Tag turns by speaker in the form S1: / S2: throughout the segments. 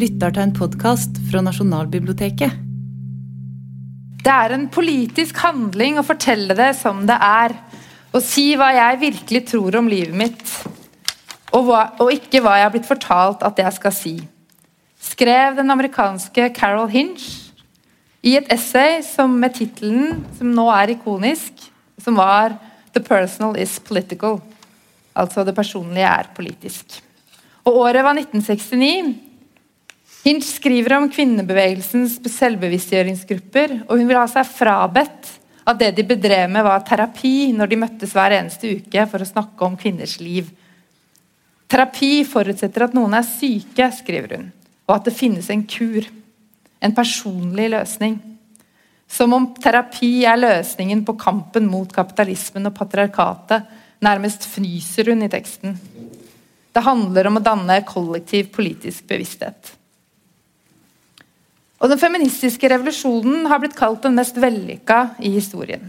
S1: lytter til en podkast fra Nasjonalbiblioteket.
S2: Det er en politisk handling å fortelle det som det er. Å si hva jeg virkelig tror om livet mitt, og, hva, og ikke hva jeg har blitt fortalt at jeg skal si. Skrev den amerikanske Carol Hinch i et essay som med tittelen, som nå er ikonisk, som var 'The personal is political'. Altså 'det personlige er politisk'. Og året var 1969. Hinch skriver om kvinnebevegelsens selvbevisstgjøringsgrupper, og hun vil ha seg frabedt at det de bedrev med, var terapi når de møttes hver eneste uke for å snakke om kvinners liv. Terapi forutsetter at noen er syke, skriver hun, og at det finnes en kur. En personlig løsning. Som om terapi er løsningen på kampen mot kapitalismen og patriarkatet, nærmest fnyser hun i teksten. Det handler om å danne kollektiv politisk bevissthet. Og Den feministiske revolusjonen har blitt kalt den mest vellykka i historien.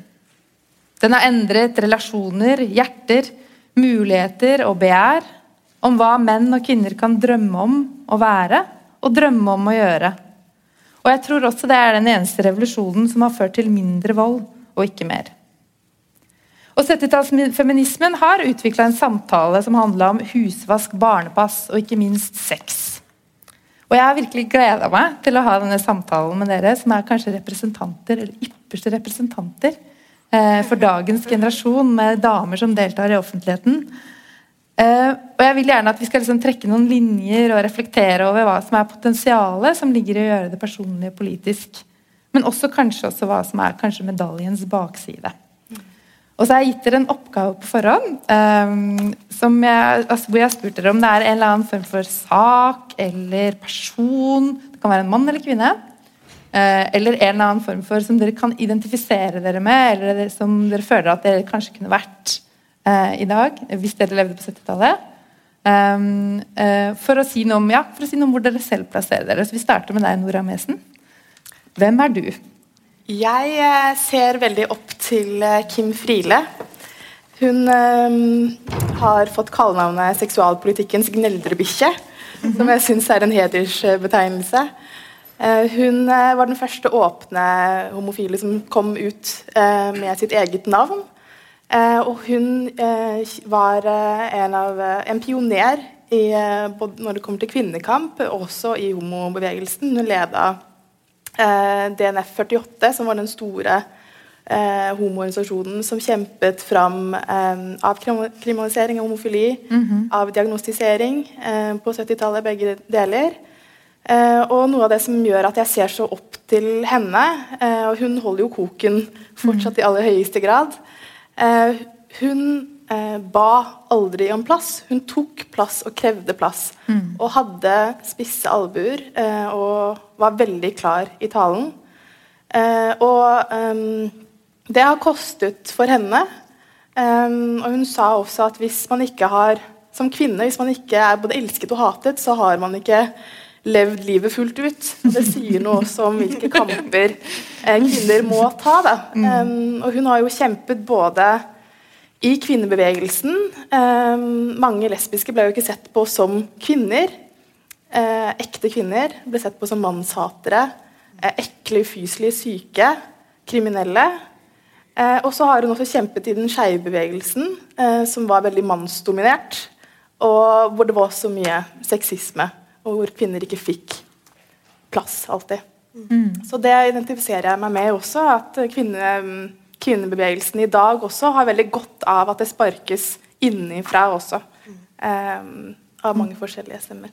S2: Den har endret relasjoner, hjerter, muligheter og begjær om hva menn og kvinner kan drømme om å være og drømme om å gjøre. Og jeg tror også det er den eneste revolusjonen som har ført til mindre vold, og ikke mer. Og 70-tallsfeminismen har utvikla en samtale som handla om husvask, barnepass og ikke minst sex. Og jeg har virkelig gleda meg til å ha denne samtalen med dere, som er kanskje representanter, eller ypperste representanter eh, for dagens generasjon med damer som deltar i offentligheten. Eh, og jeg vil gjerne at vi skal liksom trekke noen linjer og reflektere over hva som er potensialet som ligger i å gjøre det personlige politisk. Men også kanskje også hva som er medaljens bakside. Og så har jeg gitt dere en oppgave på forhånd um, jeg, altså, hvor jeg har spurt dere om det er en eller annen form for sak eller person. Det kan være en mann eller kvinne. Uh, eller en eller annen form for som dere kan identifisere dere med, eller som dere føler at dere kanskje kunne vært uh, i dag hvis dere levde på 70-tallet. Um, uh, for, å si noe om, ja, for å si noe om hvor dere selv plasserer dere. Så Vi starter med deg, Nora Mesen. Hvem er du?
S3: Jeg eh, ser veldig opp til eh, Kim Friele. Hun um, har fått kallenavnet 'seksualpolitikkens gneldrebikkje', som jeg syns er en hedersbetegnelse. Uh, hun var den første åpne homofile som kom ut med sitt eget navn. og hun var en, av, en pioner i, både når det kommer til kvinnekamp, og også i homobevegelsen. Hun leda eh, DNF 48, som var den store eh, homoorganisasjonen som kjempet fram eh, avkriminalisering av homofili, mm -hmm. av diagnostisering eh, på 70-tallet, begge deler. Eh, og noe av det som gjør at jeg ser så opp til henne, eh, og hun holder jo koken fortsatt i aller høyeste grad Hun eh, ba aldri om plass. Hun tok plass og krevde plass. Mm. Og hadde spisse albuer eh, og var veldig klar i talen. Eh, og ehm, det har kostet for henne. Ehm, og hun sa også at hvis man ikke har som kvinne, hvis man ikke er både elsket og hatet, så har man ikke levd livet fullt ut. Det sier noe også om hvilke kamper eh, kvinner må ta. Da. Um, og hun har jo kjempet både i kvinnebevegelsen um, Mange lesbiske ble jo ikke sett på som kvinner. Eh, ekte kvinner ble sett på som mannshatere. Eh, ekle, ufyselige, syke. Kriminelle. Eh, og så har hun også kjempet i den skeive bevegelsen, eh, som var veldig mannsdominert. Og hvor det var så mye sexisme, og hvor kvinner ikke fikk plass alltid. Mm. Så det identifiserer jeg meg med også. At kvinne, kvinnebevegelsen i dag også har veldig godt av at det sparkes innenfra også. Um, av mange forskjellige stemmer.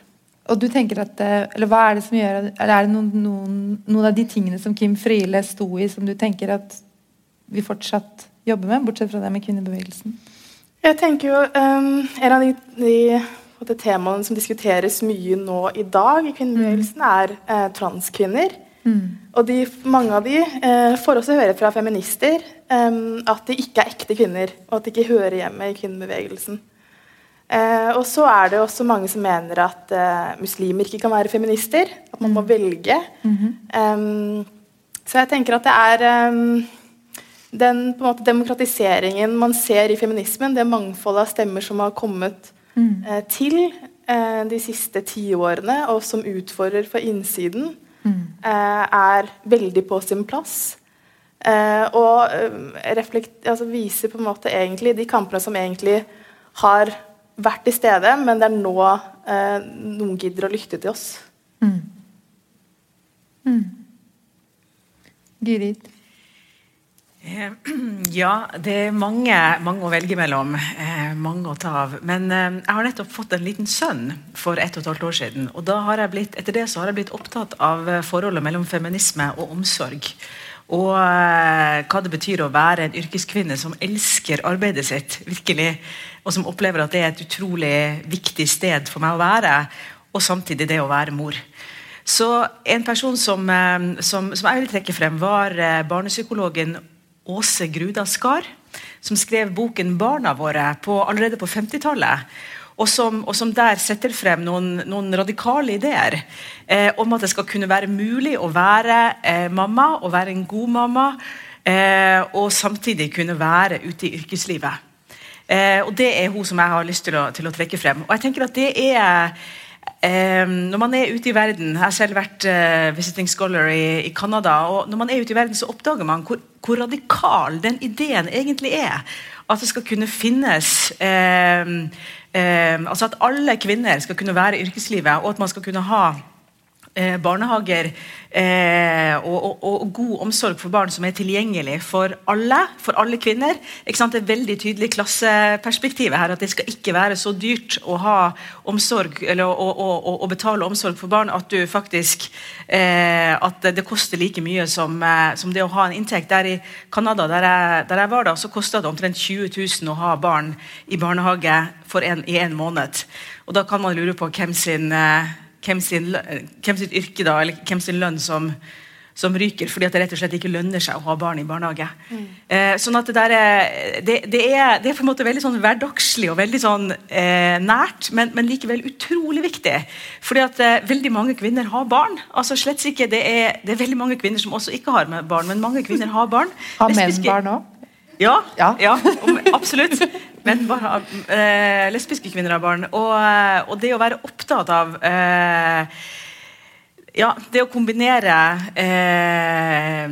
S2: Og du tenker at, eh, eller hva Er det som gjør, eller er det noen, noen, noen av de tingene som Kim Friele sto i, som du tenker at vi fortsatt jobber med, bortsett fra det med kvinnebevegelsen?
S3: Jeg tenker jo um, En av de, de temaene som diskuteres mye nå i dag i kvinnebevegelsen, mm. er eh, transkvinner. Mm. Og de, mange av de eh, får også høre fra feminister um, at de ikke er ekte kvinner, og at de ikke hører hjemme i kvinnebevegelsen. Eh, og så er det også mange som mener at eh, muslimer ikke kan være feminister. At man må mm. velge. Mm -hmm. så jeg tenker at det er den måte, demokratiseringen man ser i feminismen, det mangfoldet av stemmer som har kommet mm. Eh, til, eh, de siste tiårene, og som utfordrer for innsiden, mm. eh, er veldig på sin plass. Eh, og reflekt, altså viser på en måte egentlig de kampene som egentlig har vært til stede, men det er nå eh, noen gidder å lytte til oss. Mm.
S2: Mm. Gyrid?
S4: Eh, ja, det er mange, mange, å velge mellom. Eh, mange å ta av. Men eh, jeg har nettopp fått en liten sønn for ett og et halvt år siden. Og da har jeg blitt, etter det så har jeg blitt opptatt av forholdet mellom feminisme og omsorg. Og eh, hva det betyr å være en yrkeskvinne som elsker arbeidet sitt, virkelig, og som opplever at det er et utrolig viktig sted for meg å være, og samtidig det å være mor. Så En person som, eh, som, som jeg vil trekke frem, var eh, barnepsykologen Åse Gruda Skar, som skrev boken 'Barna våre' på, allerede på 50-tallet og som, og som, der setter frem noen, noen radikale ideer eh, om at det skal kunne være mulig å være eh, mamma og være en god mamma, eh, og samtidig kunne være ute i yrkeslivet. Eh, og Det er hun som jeg har lyst til å, til å trekke frem. Og jeg tenker at det er eh, når man er ute i verden Jeg har selv vært uh, visiting scholar i, i Canada. og Når man er ute i verden, så oppdager man hvor, hvor radikal den ideen egentlig er. At det skal kunne finnes um, um, altså at alle kvinner skal kunne være i yrkeslivet, og at man skal kunne ha barnehager eh, og, og, og, god omsorg for barn som er tilgjengelig for alle, for alle kvinner. Det er veldig tydelig klasseperspektivet her, at det skal ikke være så dyrt å omsorg, eller å, å betale omsorg for barn at du faktisk eh, at det koster like mye som, eh, som, det å ha en inntekt. Der i Canada, der jeg, der jeg var da, så kosta det omtrent 20 000 å ha barn i barnehage en, i en måned. Og da kan man lure på hvem sin eh, hvem, sin, hvem sitt yrke da, eller hvem sin lønn som, som ryker fordi at det rett og slett ikke lønner seg å ha barn i barnehage. Mm. Eh, sånn at det, der er, det, det, er, det, er, på en måte veldig sånn hverdagslig og veldig sånn eh, nært, men, men, likevel utrolig viktig. Fordi at eh, veldig mange kvinner har barn. altså slett ikke, det er, det er veldig mange kvinner som også ikke har barn, men mange kvinner har barn.
S2: Har menn barn òg?
S4: Ja, ja. ja absolutt. Men bare, eh, lesbiske kvinner har barn. Og, eh, og, det å være opptatt av eh, ja, det å kombinere eh,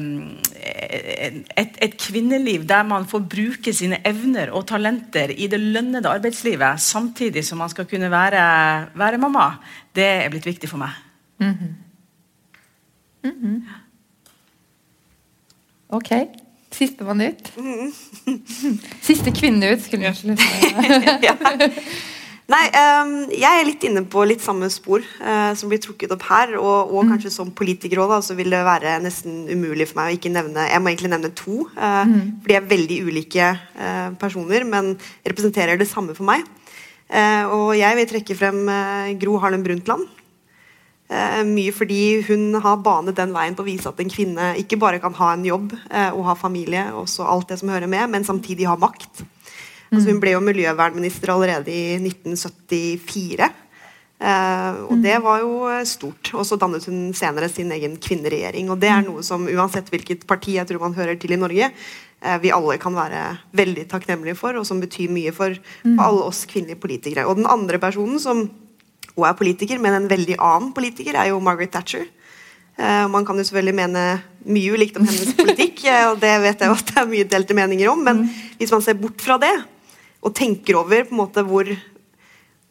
S4: et, et, kvinneliv der man får bruke sine evner og talenter i det lønnede arbeidslivet, samtidig som man skal kunne være, være mamma, det er blitt viktig for meg. Mm -hmm.
S2: Mm -hmm. Ok. Sistemann ut. Mm. Siste kvinne ut, skulle jeg
S5: ja. Nei, um, jeg er litt inne på litt samme spor uh, som blir trukket opp her. Og, og mm. kanskje som politiker også, da, så vil det være nesten umulig for meg å ikke nevne Jeg må egentlig nevne to. Uh, mm. For de er veldig ulike uh, personer, men representerer det samme for meg. og jeg vil trekke frem Gro Harlem Brundtland. Eh, mye fordi hun har banet den veien på å vise at en kvinne ikke bare kan ha en jobb eh, og ha familie, og alt det som hører med, men samtidig ha makt. Altså, hun ble jo miljøvernminister allerede i 1974. Eh, og det var jo stort. Og så dannet hun senere sin egen kvinneregjering. Og det er noe som uansett hvilket parti jeg tror man hører til i Norge, eh, vi alle kan være veldig takknemlige for, og som betyr mye for, for alle oss kvinnelige politikere. Og den andre personen som hun er politiker, men en veldig annen politiker er jo Margaret Thatcher. Uh, man kan jo selvfølgelig mene mye ulikt om hennes politikk, uh, og det vet jeg at det er mye delte meninger om, men mm. hvis man ser bort fra det, og tenker over på en måte hvor,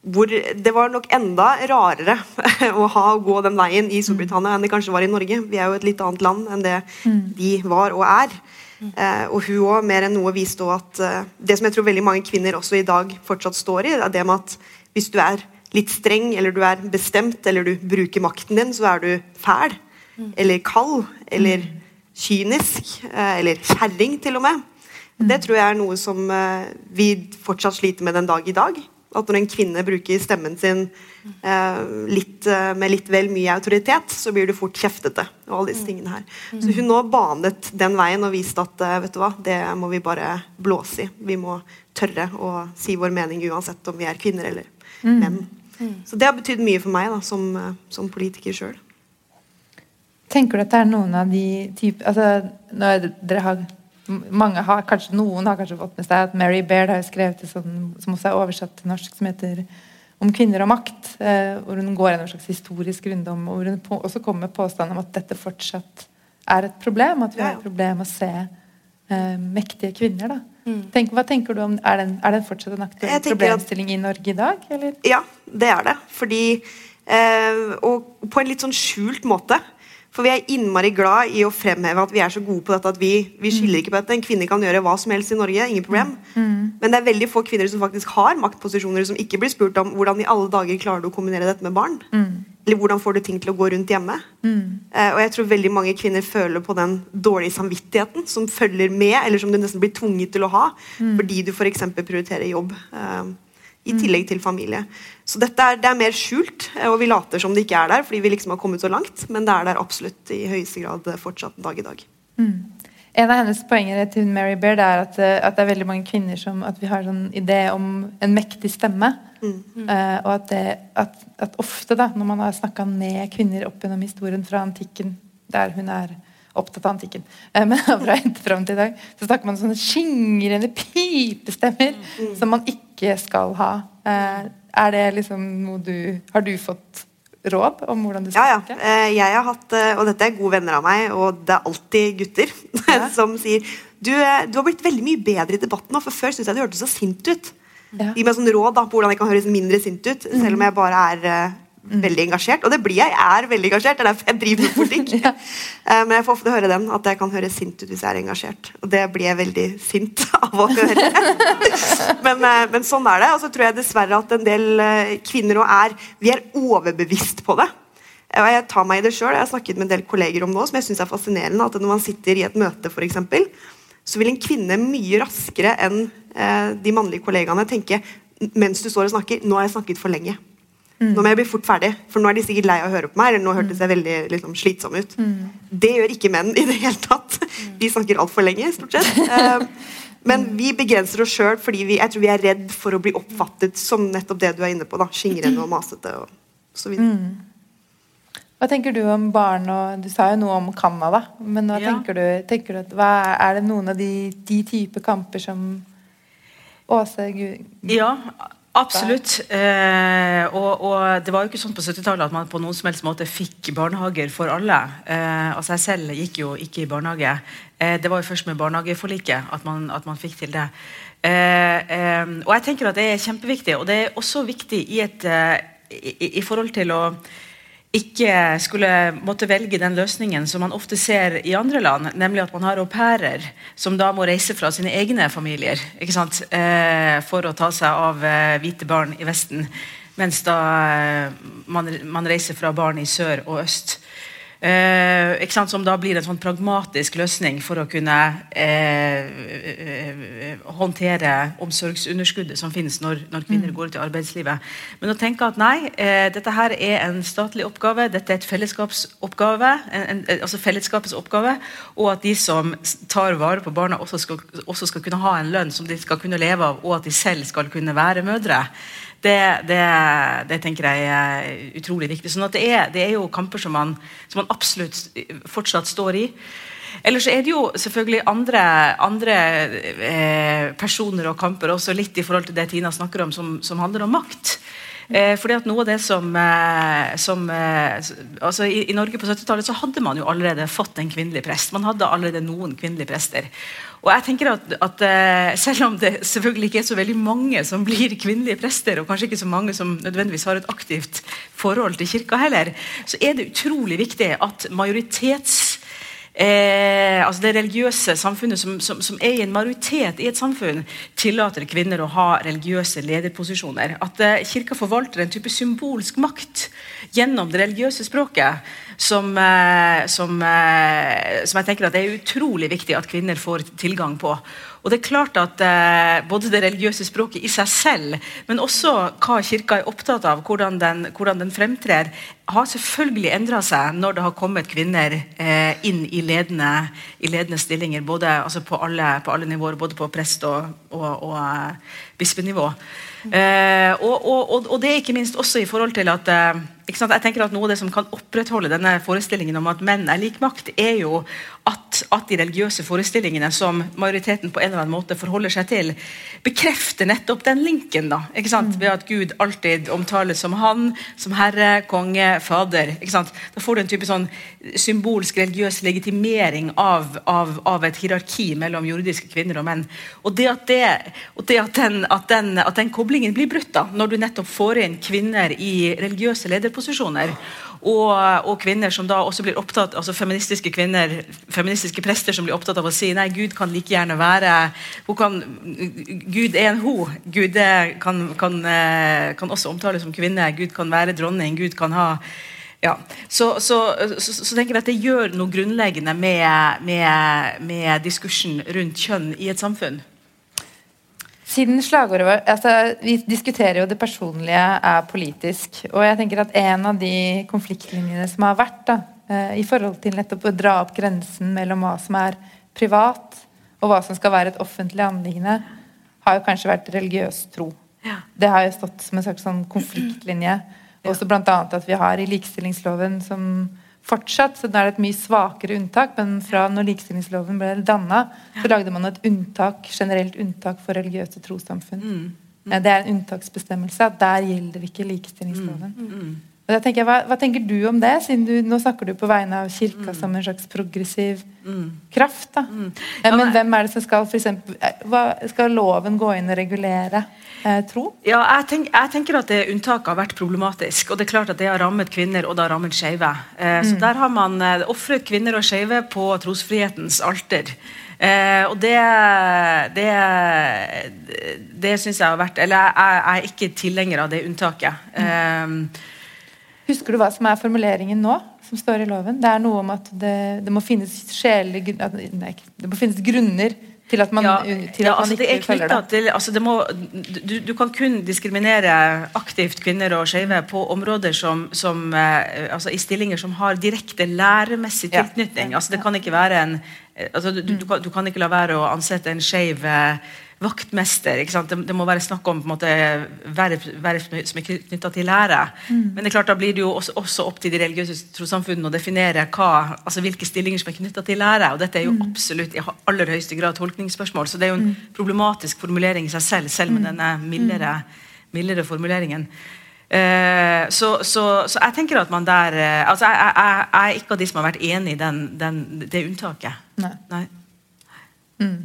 S5: hvor Det var nok enda rarere å ha å gå den veien i Storbritannia enn det kanskje var i Norge. Vi er jo et litt annet land enn det mm. de var og er. Uh, og hun òg mer enn noe viste at det som jeg tror veldig mange kvinner også i dag fortsatt står i, er det med at hvis du er litt streng, eller du er bestemt, eller du bruker makten din, så er du fæl. Mm. Eller kald. Eller mm. kynisk. Eh, eller kjerring, til og med. Mm. Det tror jeg er noe som eh, vi fortsatt sliter med den dag i dag. At når en kvinne bruker stemmen sin eh, litt, med litt vel mye autoritet, så blir du fort kjeftete. og alle disse tingene her. Så hun nå banet den veien og viste at vet du hva, det må vi bare blåse i. Vi må tørre å si vår mening uansett om vi er kvinner eller menn. Mm. Så det har betydd mye for meg da, som, eh, som politiker sjøl.
S2: Tenker du at det er noen av de type altså, når dere har mange har, kanskje Noen har kanskje fått med seg at Mary Baird har skrevet det sånn, som også er oversatt til norsk, som heter om kvinner og makt, eh, hvor hun går gjennom en slags historisk runddom, og hvor hun på, også kommer med påstand om at dette fortsatt er et problem. At vi
S5: Ja,
S2: har et problem å se eh, mektige kvinner. Da. Tenk, hva tenker du om, Er den, er den fortsatt en aktuell
S5: problemstilling at-
S2: i Norge i dag? Eller?
S5: Ja, det er det. Fordi eh, Og på en litt sånn skjult måte. For vi er innmari glad i å fremheve at vi er så gode på dette at vi, vi skiller ikke på dette. En kvinne kan gjøre hva som helst i Norge, ingen problem. Men det er veldig få kvinner som faktisk har maktposisjoner, som ikke blir spurt om hvordan i alle dager klarer du å kombinere dette med barn. Eller hvordan får du ting til å gå rundt hjemme. Eh, og jeg tror veldig mange kvinner føler på den dårlige samvittigheten som følger med, eller som du nesten blir tvunget til å ha, fordi du f.eks. prioriterer jobb. eh, i tillegg til familie. Så dette er, det er mer skjult, eh, og vi later som det ikke er der, fordi vi liksom har kommet så langt, men det er der absolutt i høyeste grad fortsatt dag i dag.
S2: En av hennes poenger til Mary Beard er at, eh, at det er veldig mange kvinner som At vi har sånn idé om en mektig stemme. Eh, og at, det, at, at ofte, da, når man har snakka med kvinner opp gjennom historien fra antikken, der hun er opptatt av antikken, eh, men fra fram til i dag, så snakker man om sånne skingrende pipestemmer som man ikke skal ha. Er det liksom noe du Har du fått råd om hvordan du
S5: Ja,
S2: skal
S5: ja.
S2: ja.
S5: Eh, Jeg har hatt, eh, og dette er gode venner av meg, og det er alltid gutter som sier du, eh, du har blitt veldig mye bedre i debatten nå, for før syntes jeg du hørtes så sint ut.
S2: Ja.
S5: Gi meg sånn råd da, på hvordan jeg kan høres mindre sint ut, selv om jeg bare er veldig engasjert. Og det blir jeg. Jeg er veldig engasjert. Det er derfor jeg driver med politikk. ja. Men jeg får ofte høre den, at jeg kan høres sint ut hvis jeg er engasjert. Og det blir jeg veldig sint av å høre. men, eh, men sånn er det. Og så tror jeg dessverre at en del eh, kvinner òg er Vi er overbevisst på det. Eh, Og jeg tar meg i det selv, Jeg har snakket med en del kolleger om det som jeg synes er fascinerende. At når man sitter i et møte, eksempel, så vil en kvinne mye raskere enn eh, de mannlige kollegaene tenke mens du står og snakker Nå har jeg snakket for lenge. Nå må jeg bli fort ferdig, for nå er de sikkert lei av å høre på meg. eller nå hørtes jeg veldig liksom, slitsom ut. Det gjør ikke menn i det hele tatt. De snakker altfor lenge, stort sett. Eh, men vi begrenser oss sjøl fordi vi, jeg tror vi er redd for å bli oppfattet som nettopp det du er inne på. da, Skingrende og masete og så videre.
S2: Hva tenker du om barn og Du sa jo noe om Canada, men hva
S4: Ja.
S2: tenker du? Tenker du at, hva, er det noen av de, de type kamper som Åse Gud
S4: Ja, absolutt. Eh, og, og det var jo ikke sånn på 70-tallet at man på noen som helst måte fikk barnehager for alle. Eh, altså Jeg selv gikk jo ikke i barnehage. Eh, det var jo først med barnehageforliket at man, at man fikk til det. Eh, eh, og jeg tenker at det er kjempeviktig, og det er også viktig i, et, eh, i, i- forhold til å ikke skulle måtte velge den løsningen som man ofte ser i andre land, nemlig at man har au pairer som da må reise fra sine egne familier? Eh, for å ta seg av eh, hvite barn i Vesten, mens da eh, man, man reiser fra barn i sør og øst. Eh? Som da blir en sånn pragmatisk løsning for å kunne håndtere omsorgsunderskuddet som finnes når, når kvinner går ut i arbeidslivet. Men å tenke at nei, eh, dette her er en statlig oppgave, dette er et fellesskapsoppgave, en, en, altså fellesskapets oppgave, og at de som tar vare på barna, også skal, også skal kunne ha en lønn som de skal kunne leve av, og at de selv skal kunne være mødre. Det, det, det tenker jeg er utrolig viktig. Sånn at det er, det er jo kamper som man, som man absolutt fortsatt står i. Ellers er det jo selvfølgelig andre, andre eh, personer og kamper, også litt i forhold til det Tina snakker om, som, som handler om makt. Eh, fordi at noe av det som, eh, som eh, altså i, I Norge på 70-tallet så hadde man jo allerede fått en kvinnelig prest. Man hadde allerede noen kvinnelige prester. Og jeg tenker at, at eh, Selv om det selvfølgelig ikke er så veldig mange som blir kvinnelige prester, og kanskje ikke så mange som nødvendigvis har et aktivt forhold til kirka heller, så er det utrolig viktig at majoritets Eh, altså Det religiøse samfunnet som, som, som er i en majoritet i et samfunn, tillater kvinner å ha religiøse lederposisjoner. At eh, Kirka forvalter en type symbolsk makt gjennom det religiøse språket som, eh, som, eh, som jeg tenker at det er utrolig viktig at kvinner får tilgang på. Og det er klart at eh, Både det religiøse språket i seg selv, men også hva Kirka er opptatt av, hvordan den, hvordan den fremtrer, har selvfølgelig endra seg når det har kommet kvinner eh, inn i ledende, i ledende stillinger. Både, altså på, alle, på alle nivåer, både på prest- og, og, og eh, bispenivå. Eh, og, og, det er ikke minst også i forhold til at eh, jeg tenker at Noe av det som kan opprettholde denne forestillingen om at menn er lik makt, er jo at at, at, de religiøse forestillingene som majoriteten på en eller annen måte forholder seg til, bekrefter nettopp den linken. da, ikke sant? Ved at Gud alltid omtales som han, som herre, konge, fader. ikke sant? Da får du en type sånn symbolsk religiøs legitimering av, av, av et hierarki mellom jordiske kvinner og menn. Og det at, det, og det at, den, at, den, at den koblingen blir brutt, da, når du nettopp får inn kvinner i religiøse lederposisjoner, og, og, kvinner som da også blir opptatt altså feministiske kvinner, feministiske prester som blir opptatt av å si nei, Gud kan like gjerne være kan, Gud er en ho. Gud kan, kan, eh, kan, også omtales som kvinne. Gud kan være dronning. Gud kan ha ja. Så, så, så, så, tenker jeg at det gjør noe grunnleggende med, med, med diskursen rundt kjønn i et samfunn.
S2: Siden slagordet var, altså, Vi diskuterer jo det personlige er politisk. Og jeg tenker at en av de konfliktlinjene som har vært da, eh, i forhold til nettopp å dra opp grensen mellom hva som er privat, og hva som skal være et offentlig anliggende, har jo kanskje vært religiøs tro. Ja. Det har jo stått som en slags sånn konfliktlinje. Også bl.a. at vi har i likestillingsloven som fortsatt, så da er det et mye svakere unntak. Men fra når likestillingsloven ble danna, så lagde man et unntak, generelt unntak for religiøse trossamfunn. Mm. Mm. Det er en unntaksbestemmelse. at Der gjelder ikke likestillingsloven. Mm. Jeg, hva, hva, tenker du om det? siden du, Nå snakker du på vegne av kirka mm. som en slags progressiv mm. kraft. Mm. Ja, men, men hvem er det som skal for eksempel, eh, hva, Skal loven gå inn og regulere eh, tro?
S4: Ja, jeg, tenk, jeg, tenker at det unntaket har vært problematisk. Og det er klart at det har rammet kvinner, og det har rammet skeive. Eh, så mm. der har man eh, ofret kvinner og skeive på trosfrihetens alter. Eh, og det, det, det syns jeg har vært Eller jeg, jeg, er ikke tilhenger av det unntaket. Mm. Eh,
S2: Husker du hva som er formuleringen nå, som står i loven? Det er noe om at det, det må finnes sjele... nei, det må finnes grunner til at man,
S4: ja,
S2: til
S4: ja, altså, man ikke følger det. Til, altså, det må, du, du, kan kun diskriminere aktivt kvinner og skeive på områder som, som eh, altså, i stillinger som har direkte læremessig tilknytning. Ja. Altså, det kan ikke være en altså, du, du, kan, du, kan, ikke la være å ansette en skeiv eh, vaktmester. Det, det, må være snakk om måte, verv, verv, som er knytta til lære. Mm. Men det er klart da blir det jo også, også opp til de religiøse trossamfunnene å definere hva, altså hvilke stillinger som er knytta til lære. og Dette er jo mm. absolutt i aller høyeste grad tolkningsspørsmål. Så det er jo en mm. problematisk formulering i seg selv, selv med mm. denne mildere, mm. mildere formuleringen. Uh, så, så, så, jeg tenker at man der uh, altså jeg, jeg, jeg, er ikke av de som har vært enig i den, den, det unntaket.
S2: Nei. Nei. Mm.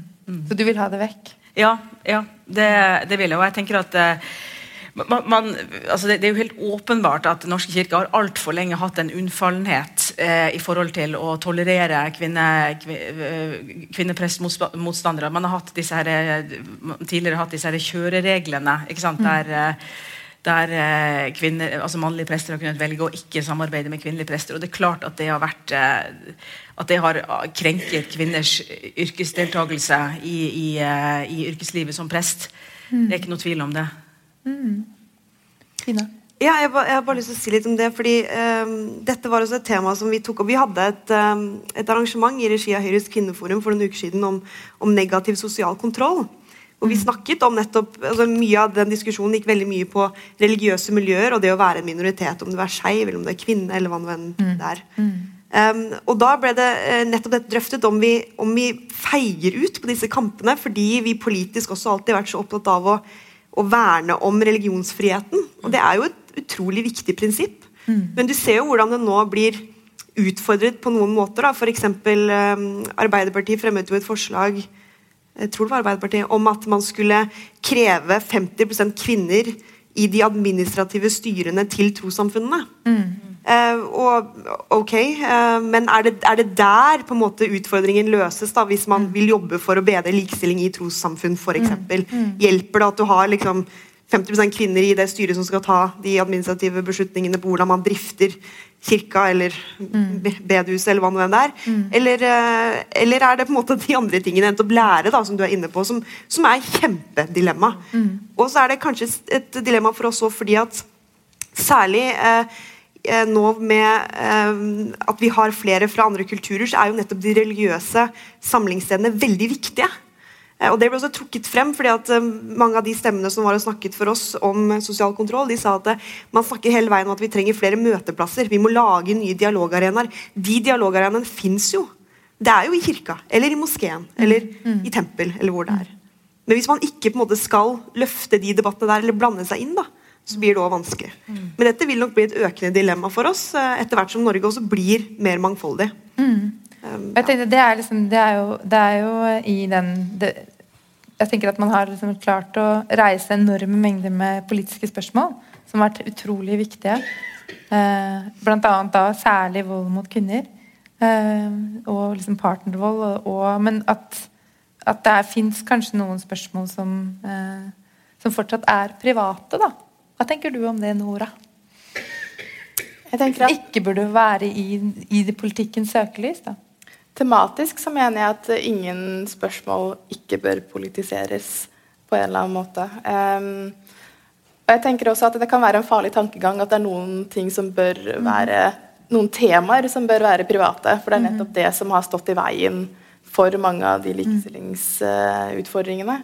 S2: Så du vil ha det vekk?
S4: Ja, ja det, det, vil jeg. Og jeg tenker at eh, man, man, altså det, det, er jo helt åpenbart at Den norske kirke har altfor lenge hatt en unnfallenhet eh, i forhold til å tolerere kvinne, eh, kvinneprestmotstandere. Man har hatt disse her, eh, tidligere hatt disse her kjørereglene ikke sant? Mm. der eh, der eh, kvinner, altså mannlige prester har kunnet velge å ikke samarbeide med kvinnelige prester. og det er klart at det har vært eh, at det har ah, krenket kvinners yrkesdeltakelse i, i, eh, i yrkeslivet som prest. Mm. Det er ikke noe tvil om det. Mm.
S5: Ja, jeg, jeg, har bare lyst til å si litt om det. fordi um, Dette var også et tema som vi tok opp. Vi hadde et, um, et arrangement i regi av Høyres kvinneforum for noen uker siden om, om negativ sosial kontroll. Og vi snakket om nettopp, altså Mye av den diskusjonen gikk veldig mye på religiøse miljøer og det å være en minoritet, om du er skeiv eller om du er kvinne. eller hva enn mm. det er. Um, og da ble det uh, nettopp dette drøftet om vi, om vi, feier ut på disse kampene fordi vi politisk også alltid har vært så opptatt av å, å verne om religionsfriheten. Og det er jo et utrolig viktig prinsipp. Mm. Men du ser jo hvordan det nå blir utfordret på noen måter. F.eks. Um, Arbeiderpartiet fremmet jo et forslag jeg tror det var Arbeiderpartiet, om at man skulle kreve 50% kvinner i de administrative styrene til trossamfunnene. Mm. Uh, og ok, uh, Men er det, er det, der på en måte utfordringen løses, da, hvis man vil jobbe for å bedre likestilling i trossamfunn f.eks.? Mm. mm. Hjelper det at du har liksom 50% kvinner i det styret som skal ta de administrative beslutningene på hvordan man drifter kirka eller mm. bedehuset eller hva nå enn det er? Mm. Eller, eh, eller, er det på en måte de andre tingene enn å lære, da, som du er inne på, som, som er kjempedilemma? Mm. Og så er det kanskje et dilemma for oss òg fordi at særlig eh, eh, nå med eh, at vi har flere fra andre kulturer, så er jo nettopp de religiøse samlingsstedene veldig viktige. Eh, og Det ble også trukket frem, fordi at eh, mange av de stemmene som var og snakket for oss om sosial kontroll, de sa at eh, man snakker hele veien om at vi trenger flere møteplasser. Vi må lage nye dialogarenaer. De dialogarenaene fins jo. det er jo i kirka, eller i moskeen, eller i tempel, eller hvor det er. Men hvis man ikke på en måte skal løfte de debattene der, eller blande seg inn, da, så blir det også vanskelig. Men dette vil nok bli et økende dilemma for oss eh, etter hvert som Norge også blir mer mangfoldig. Um,
S2: Jeg tenkte, det, er liksom, det, er jo, det er jo i den det, Jeg tenker at man har liksom klart å reise enorme mengder med politiske spørsmål som har vært utrolig viktige. Eh, blant annet da særlig vold mot kvinner. Eh, og liksom partnervold. Og, og, men at, at det fins kanskje noen spørsmål som, eh, som fortsatt er private, da. Hva tenker du om det, Nora?
S3: Jeg tenker at
S2: Ikke burde være i, i det politikkens søkelys, da.
S3: Tematisk så mener jeg at ingen spørsmål ikke bør politiseres på en eller annen måte. Um, og jeg tenker også at Det kan være en farlig tankegang at det er noen ting som bør være noen temaer som bør være private. For det er nettopp det som har stått i veien for mange av de likestillingsutfordringene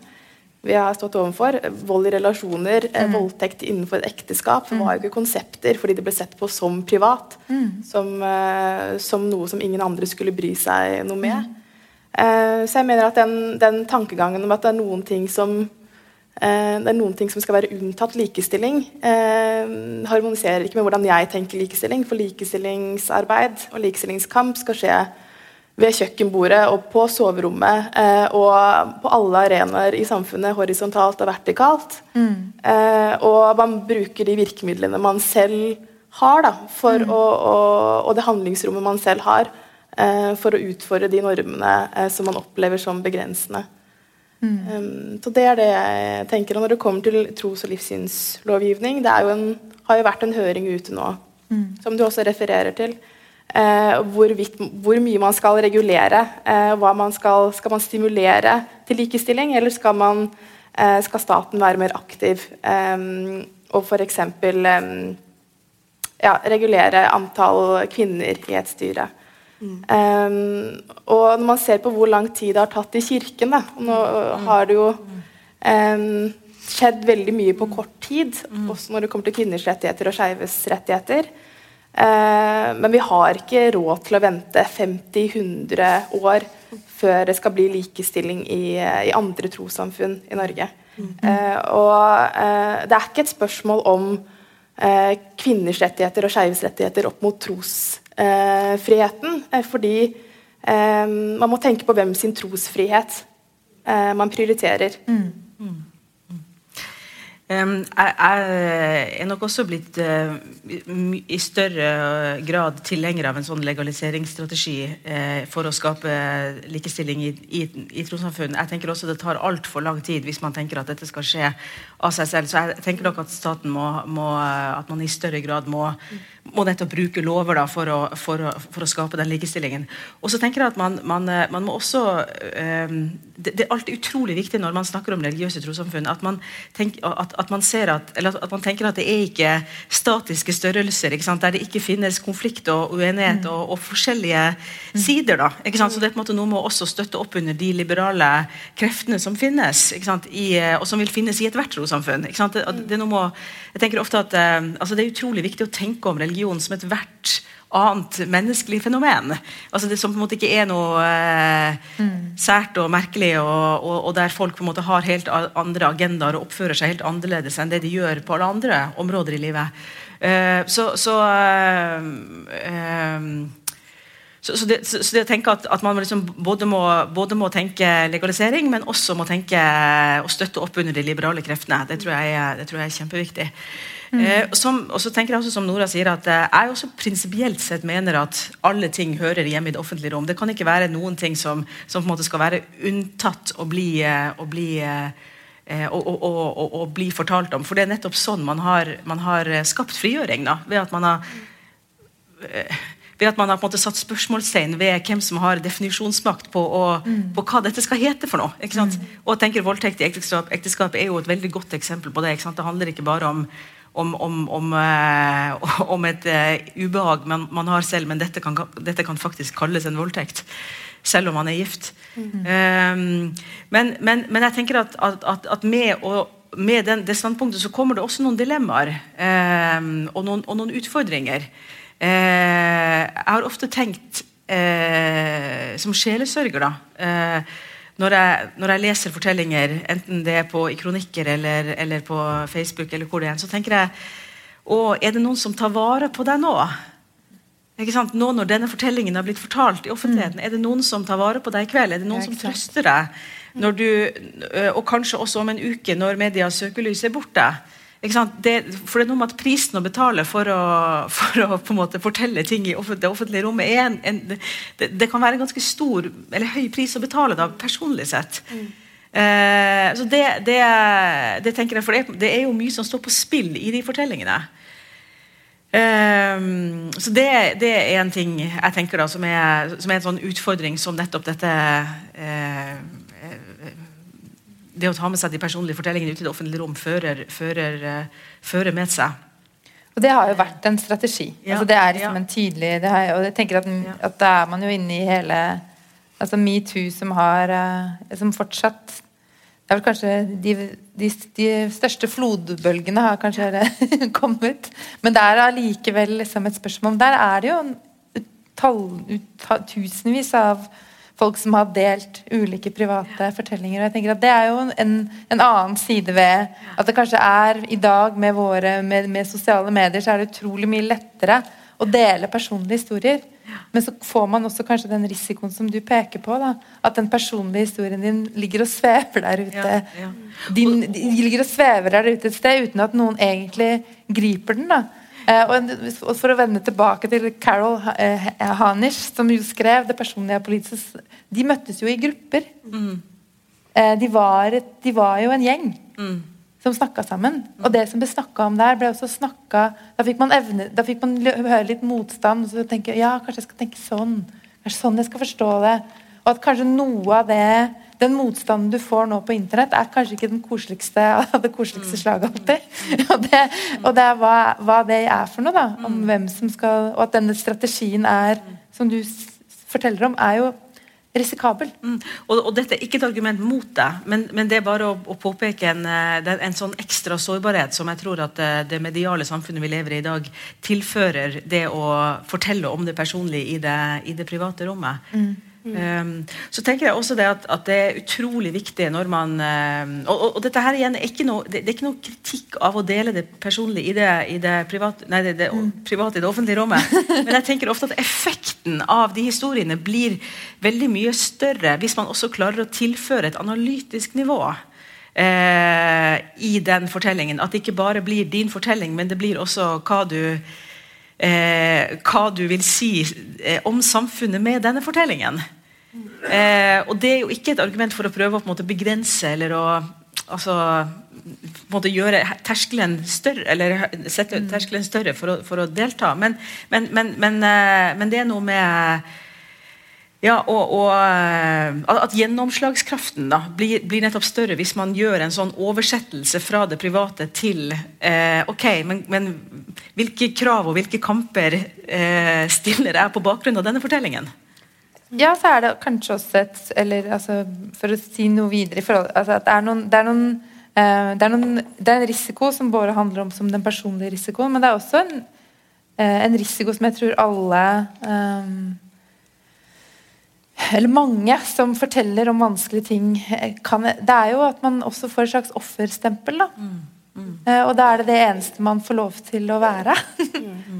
S3: vi har stått overfor. Vold i relasjoner, mm. voldtekt innenfor et ekteskap var jo ikke konsepter fordi det ble sett på som privat. Som, eh, som noe som ingen andre skulle bry seg noe med. Eh, så jeg mener at den, den tankegangen om at det er noen ting som eh, det er noen ting som skal være unntatt likestilling, eh, harmoniserer ikke med hvordan jeg tenker likestilling. For likestillingsarbeid og likestillingskamp skal skje ved kjøkkenbordet og på soverommet eh, og på alle arenaer i samfunnet, horisontalt og vertikalt. Eh, og man bruker de virkemidlene man selv har, da, for å, å, og det handlingsrommet man selv har, eh, for å utfordre de normene eh, som man opplever som begrensende. Um, så Det er det jeg tenker. Og når det kommer til tros- og livssynslovgivning, det er jo en, har jo vært en høring ute nå, som du også refererer til. Eh, hvorvidt, hvor mye man skal regulere. Eh, hva man skal, skal man stimulere til likestilling, eller skal, man, eh, skal staten være mer aktiv eh, og f.eks. Eh, ja, regulere antall kvinner i et styre. Um, og når man ser på hvor lang tid det har tatt i kirken da, Nå har det jo um, skjedd veldig mye på kort tid, også når det kommer til kvinners rettigheter og skeives rettigheter. Eh, men vi har ikke råd til å vente 50-100 år før det skal bli likestilling i, i andre trossamfunn i Norge. Eh, og eh, det er ikke et spørsmål om kvinners rettigheter og skeives rettigheter opp mot trosfriheten. Fordi man må tenke på hvem sin trosfrihet man prioriterer.
S4: Um, jeg, er nok også blitt uh, i større grad tilhenger av en sånn legaliseringsstrategi uh, for å skape likestilling i, i trossamfunn. Jeg tenker også det tar altfor lang tid hvis man tenker at dette skal skje av seg selv. Så jeg tenker nok at staten må, må at man i større grad må, må nettopp bruke lover da, for, å, for, å, for å skape den likestillingen. Og så tenker jeg at man, man, uh, man må også um, det, det er alltid utrolig viktig når man snakker om religiøse trossamfunn, at man, tenk, at, at man ser at, eller at man tenker at det er ikke statiske størrelser ikke der det ikke finnes konflikt og uenighet og, og forskjellige sider. da, ikke sant? Så det er på en måte noe med å også støtte opp under de liberale kreftene som finnes, ikke sant? I, eh, og som vil finnes i ethvert trossamfunn. Ikke sant? Det, det er med jeg tenker ofte at eh, altså Det er utrolig viktig å tenke om religion som ethvert annet menneskelig fenomen. Altså Det som på en måte ikke er noe eh, sært og merkelig, og, og, og der folk på en måte har helt andre agendaer og oppfører seg helt annerledes enn det de gjør på alle andre områder i livet. Eh, så så eh, eh, så, så, det, så, det å tenke at, at man liksom både, må, både må tenke legalisering, men også må tenke å støtte opp under de liberale kreftene, det tror jeg, det tror jeg er kjempeviktig. Eh, som, og så tenker jeg også som Nora sier at eh, jeg også prinsipielt sett mener at alle ting hører hjemme i det offentlige rom. Det kan ikke være noen ting som, som på en måte skal være unntatt og bli, eh, og bli eh, eh, og, og, og, og bli fortalt om. For det er nettopp sånn man har, man har eh, skapt frigjøring. Da, ved at man har ved at man har på en måte satt spørsmålstegn ved hvem som har definisjonsmakt på, å, på hva dette skal hete for noe. ikke sant? Og jeg tenker Voldtekt i ekteskap, ekteskap er jo et veldig godt eksempel på det. ikke sant? Det handler ikke bare om, om, om, om, eh, om et eh, ubehag man, man har selv, men dette kan, dette kan faktisk kalles en voldtekt. Selv om man er gift. Um, men, men, men jeg tenker at, at, at, at med å med den, det standpunktet så kommer det også noen dilemmaer eh, og, noen, og noen utfordringer. Eh, jeg har ofte tenkt eh, som sjelesørger, da eh, når, jeg, når, jeg, leser fortellinger, enten det er på, i kronikker eller, eller, på Facebook, eller hvor det er, så tenker jeg å, er det noen som tar vare på deg nå? Ikke sant? Nå når denne fortellingen har blitt fortalt i offentligheten, mm. er det noen som tar vare på deg i kveld? Er det noen som trøster deg? Når du, og kanskje også om en uke, når medias søkelys er borte. Det, for det er noe med at prisen å betale for å, for å på en måte fortelle ting i det offentlige rommet er en, en, det, det, kan være en ganske stor eller høy pris å betale da, personlig sett. Mm. Eh, så det, det, det, tenker jeg, for det, er jo mye som står på spill i de fortellingene. Um, så det, er en ting jeg tenker da, som er, som er en sånn utfordring som nettopp dette eh, det å ta med seg de personlige fortellingene ut i det offentlige rom fører, fører, uh, fører med seg.
S2: Og Det har jo vært en strategi. Ja, altså det er liksom ja. en tydelig har, Og jeg tenker at, at, da er man jo inne i hele altså Metoo som har uh, som fortsatt det er vel kanskje de, de, de største flodbølgene har kanskje kommet. Men det er allikevel liksom et spørsmål Der er det jo tall, tusenvis av folk som har delt ulike private fortellinger. og jeg tenker at Det er jo en, en annen side ved at det kanskje er i dag med, våre, med, med, sosiale medier så er det utrolig mye lettere å dele personlige historier. Men så får man også kanskje den risikoen som du peker på. Da, at den personlige historien din ligger og svever der ute. Ja, ja. Din, de ligger og svever der ute et sted uten at noen egentlig griper den. da og For å vende tilbake til Carol eh, Hanish, som jo skrev 'Det personlige politiske', de møttes jo i grupper. Mm. Eh, de, var, de, var, jo en gjeng mm. som snakka sammen. Og det som ble snakka om der, ble også snakka Da fikk man, evne, da fikk man høre litt motstand. Og så tenke ja, kanskje jeg skal tenke sånn. Kanskje sånn jeg skal forstå det. Og at kanskje noe av det den motstanden du får nå på internett, er kanskje ikke den koseligste av det koseligste mm. slaget alltid. Og det, og det er hva, hva, det er for noe, da. Om mm. hvem som skal Og at denne strategien er, som du forteller om, er jo risikabel.
S4: Mm. Og, og, dette er ikke et argument mot det, men, men det er bare å, å påpeke en, en, en, sånn ekstra sårbarhet som jeg tror at eh, det mediale samfunnet vi lever i i dag, tilfører det å fortelle om det personlige i det, i det private rommet. Mm. Um, så tenker jeg også det at, at, det er utrolig viktig når man um, og, og, og, dette her igjen er ikke noe, det, er ikke noe kritikk av å dele det personlige i det, i det, private, nei, det, det mm. private i det offentlige rommet. Men jeg tenker ofte at effekten av de historiene blir veldig mye større hvis man også klarer å tilføre et analytisk nivå. Eh, I den fortellingen. At det ikke bare blir din fortelling, men det blir også hva du Eh, hva du vil si eh, om samfunnet med denne fortellingen. Eh, og Det er jo ikke et argument for å prøve å måte, begrense eller å altså, måte, gjøre terskelen større, eller sette mm. terskelen større for å, for å delta. Men, men, men, men, det er noe med ja, og, og, eh, At gjennomslagskraften da, blir, blir, nettopp større hvis man gjør en sånn oversettelse fra det private til eh, Ok, men, men, hvilke krav og hvilke kamper eh, stiller jeg på bakgrunn av denne fortellingen?
S2: Ja, så er det kanskje også et eller altså, For å si noe videre forhold altså, det er noen, det er noen uh, det, er noen, det er en risiko som bare handler om som den personlige risikoen, men det er også en, uh, en risiko som jeg tror alle um, eller mange som forteller om vanskelige ting, kan, det er jo at man også får et slags offerstempel. da. Mm, mm. Og da er det det eneste man får lov til å være. Mm, Eh,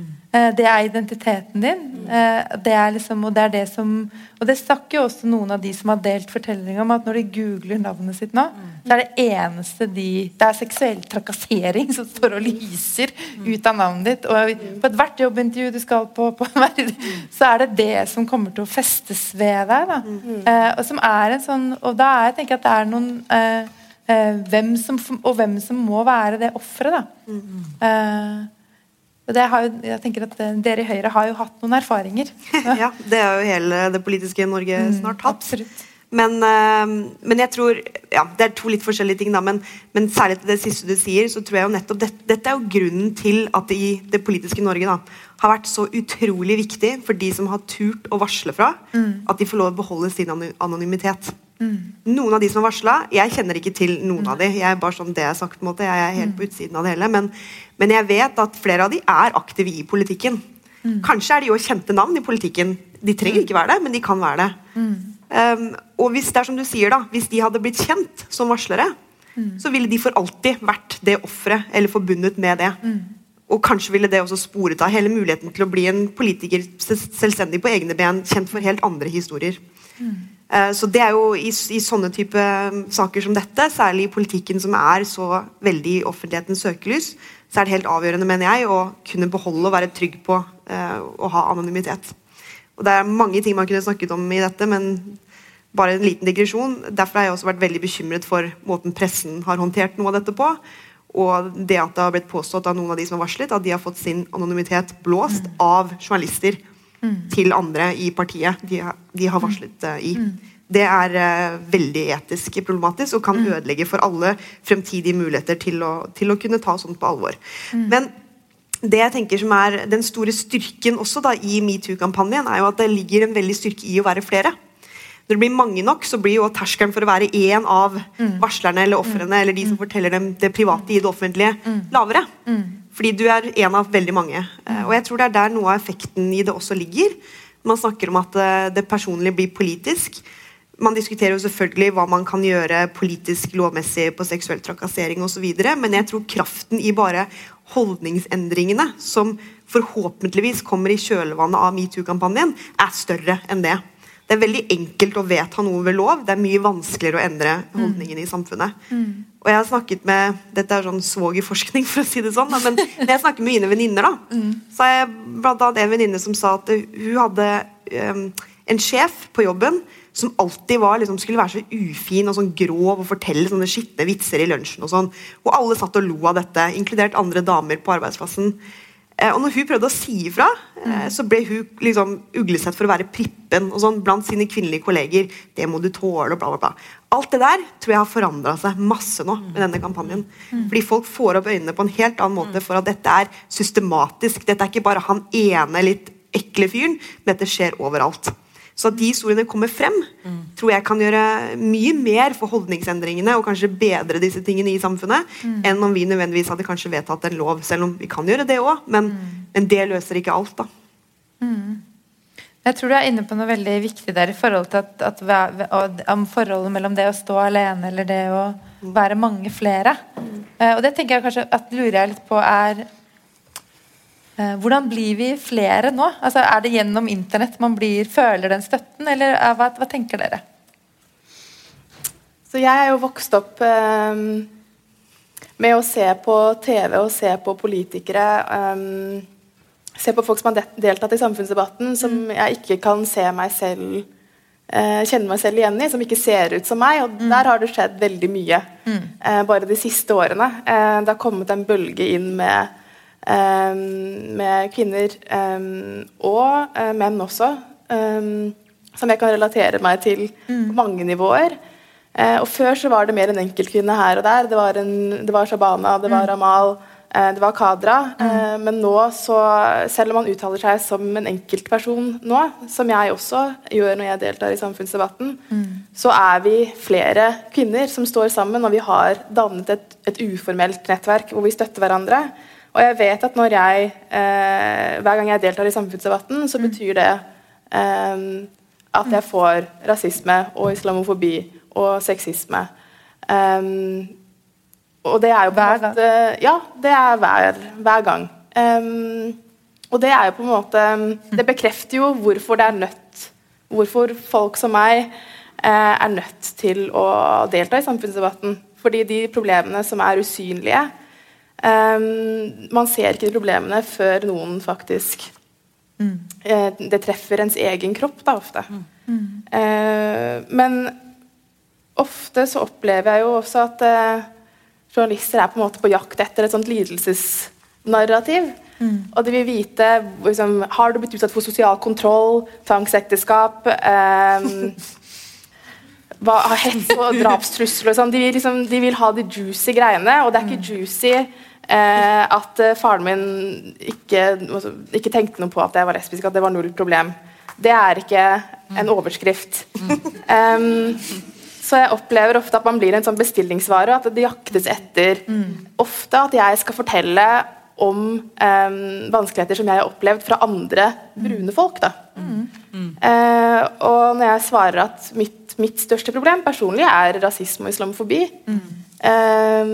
S2: det er identiteten din. Eh, det er liksom, og det er det som Og det snakker jo også noen av de som har delt fortellinger om at når de googler navnet sitt nå, så er det eneste de Det er seksuell trakassering som står og lyser ut av navnet ditt. Og på ethvert jobbintervju du skal på, på så er det det som kommer til å festes ved deg. Da. Eh, og som er en sånn Og da er jeg tenker at det er noen hvem som, og hvem som må være det offeret. Uh, jo, jeg tenker at eh, Dere i Høyre har jo hatt noen erfaringer.
S5: ja, Det har jo hele det politiske Norge mm, snart hatt.
S2: Absolutt.
S5: Men, uh, men, jeg tror ja, Det er to litt forskjellige ting, da, men, men, særlig til det siste du sier, så tror jeg jo nettopp det, Dette er jo grunnen til at det i det politiske Norge da, har vært så utrolig viktig for de som har turt å varsle fra, mm. at de får lov å beholde sin anonymitet. Mm. Noen av de som har varsla, jeg kjenner ikke til noen av de. Jeg er bare sånn det er sagt, måte. jeg er helt på utsiden av det hele. Men, men, jeg vet at flere av de er aktive i politikken. Mm. Kanskje er de jo kjente navn i politikken. De trenger ikke være det, men de kan være det. Um, og hvis det er som du sier da, hvis de hadde blitt kjent som varslere, så ville de for alltid vært det offeret eller forbundet med det. Og kanskje ville det også sporet av hele muligheten til å bli en politiker selvstendig på egne ben, kjent for helt andre historier. Uh, så det er jo i, i, sånne type saker som dette, særlig i politikken som er så veldig i offentlighetens søkelys, så er det helt avgjørende, mener jeg, å kunne beholde og være trygg på uh, å ha anonymitet. Og Det er mange ting man kunne snakket om i dette, men bare en liten digresjon. Derfor har jeg også vært veldig bekymret for måten pressen har håndtert noe av dette på. Og det at det har blitt påstått av noen av de som har varslet, at de har fått sin anonymitet blåst mm. av journalister mm. til andre i partiet de, de har varslet uh, i. Mm. Det er uh, veldig etisk problematisk og kan mm. ødelegge for alle fremtidige muligheter til å, til å kunne ta sånt på alvor. Mm. Men det jeg tenker som er den store styrken også da i metoo-kampanjen, er jo at det ligger en veldig styrke i å være flere. Når det blir mange nok, så blir jo terskelen for å være én av mm. varslerne eller ofrene eller de som forteller dem det private i det offentlige, lavere. Fordi du er en av veldig mange. Eh, og jeg tror det er der noe av effekten i det også ligger. Man snakker om at eh, det personlige blir politisk. Man diskuterer jo selvfølgelig hva man kan gjøre politisk lovmessig på seksuell trakassering osv., men jeg tror kraften i bare holdningsendringene som forhåpentligvis kommer i kjølvannet av metoo-kampanjen, er større enn det. Det er veldig enkelt å vedta noe ved lov. Det er mye vanskeligere å endre holdningen i samfunnet. Mm. Og jeg har snakket med Dette er sånn svogerforskning, for å si det sånn. Da, men når jeg snakker med mine venninner, da, mm. så har jeg blant annet en venninne som sa at hun hadde um, en sjef på jobben som alltid var, liksom, skulle være så ufin og sånn grov og fortelle sånne skitne vitser i lunsjen. Og sånn. Og alle satt og lo av dette, inkludert andre damer på arbeidsplassen. Eh, og når hun prøvde å si ifra, eh, så ble hun liksom uglesett for å være prippen og sånn blant sine kvinnelige kolleger. Det må du tåle, og bla, bla, bla. Alt det der tror jeg har forandra seg masse nå med denne kampanjen. Fordi folk får opp øynene på en helt annen måte for at dette er systematisk. Dette er ikke bare han ene litt ekle fyren, dette skjer overalt. Så at de historiene kommer frem, mm. tror jeg kan gjøre mye mer for holdningsendringene og kanskje bedre disse tingene i samfunnet, mm. enn om vi nødvendigvis hadde kanskje vedtatt en lov, selv om vi kan gjøre det òg. Men, mm. men, det løser ikke alt, da.
S2: Mm. Jeg tror du er inne på noe veldig viktig der i forhold til at, at, om forholdet mellom det å stå alene eller det å mm. være mange flere. Mm. Uh, og det tenker jeg kanskje at lurer jeg litt på er Eh, hvordan blir vi flere nå? Altså, er det gjennom internett man blir, føler den støtten, eller eh, hva, hva tenker dere?
S3: Så jeg er jo vokst opp um, med å se på TV og se på politikere um, Se på folk som har deltatt i samfunnsdebatten, som mm. jeg ikke kan se meg selv uh, kjenne meg selv igjen i, som ikke ser ut som meg. Og mm. der har det skjedd veldig mye mm. uh, bare de siste årene. Det har kommet en bølge inn med med kvinner ehm, og eh, menn også, ehm, som jeg kan relatere meg til mm. på mange nivåer. Eh, og Før så var det mer en enkeltkvinne her og der. Det var, en, det var Shabana, det var mm. Amal, eh, det var Kadra. Mm. Men nå, så, selv om man uttaler seg som en enkeltperson nå, som jeg også gjør når jeg deltar i samfunnsdebatten, så er vi flere kvinner som står sammen, og vi har dannet et, et uformelt nettverk hvor vi støtter hverandre. Og jeg vet at når jeg eh, Hver gang jeg deltar i samfunnsdebatten, så mm. betyr det eh, at jeg får rasisme og islamofobi og sexisme. Um, og det er jo på en måte Ja, det er hver, hver gang. Um, og det er jo på en måte Det bekrefter jo hvorfor det er nødt Hvorfor folk som meg eh, er nødt til å delta i samfunnsdebatten. Fordi de problemene som er usynlige, Um, man ser ikke problemene før noen faktisk mm. uh, Det treffer ens egen kropp, da, ofte. Mm. Uh, men ofte så opplever jeg jo også at uh, journalister er på en måte på jakt etter et sånt lidelsesnarrativ. Mm. Og de vil vite liksom, Har du blitt utsatt for sosial kontroll, tvangsekteskap um, hva, hets og drapstrusler og sånn. De, liksom, de, vil ha de juicy greiene, og det er ikke mm. juicy Eh, at eh, faren min ikke, altså, ikke, tenkte noe på at jeg var lesbisk, at det var null problem. Det er ikke en overskrift. Um, så jeg opplever ofte at man blir en sånn bestillingsvare, at det jaktes etter ofte at jeg skal fortelle om um, vanskeligheter som jeg har opplevd fra andre brune folk. Da. Eh, og når jeg svarer at mitt, mitt største problem personlig er rasisme og islamofobi eh,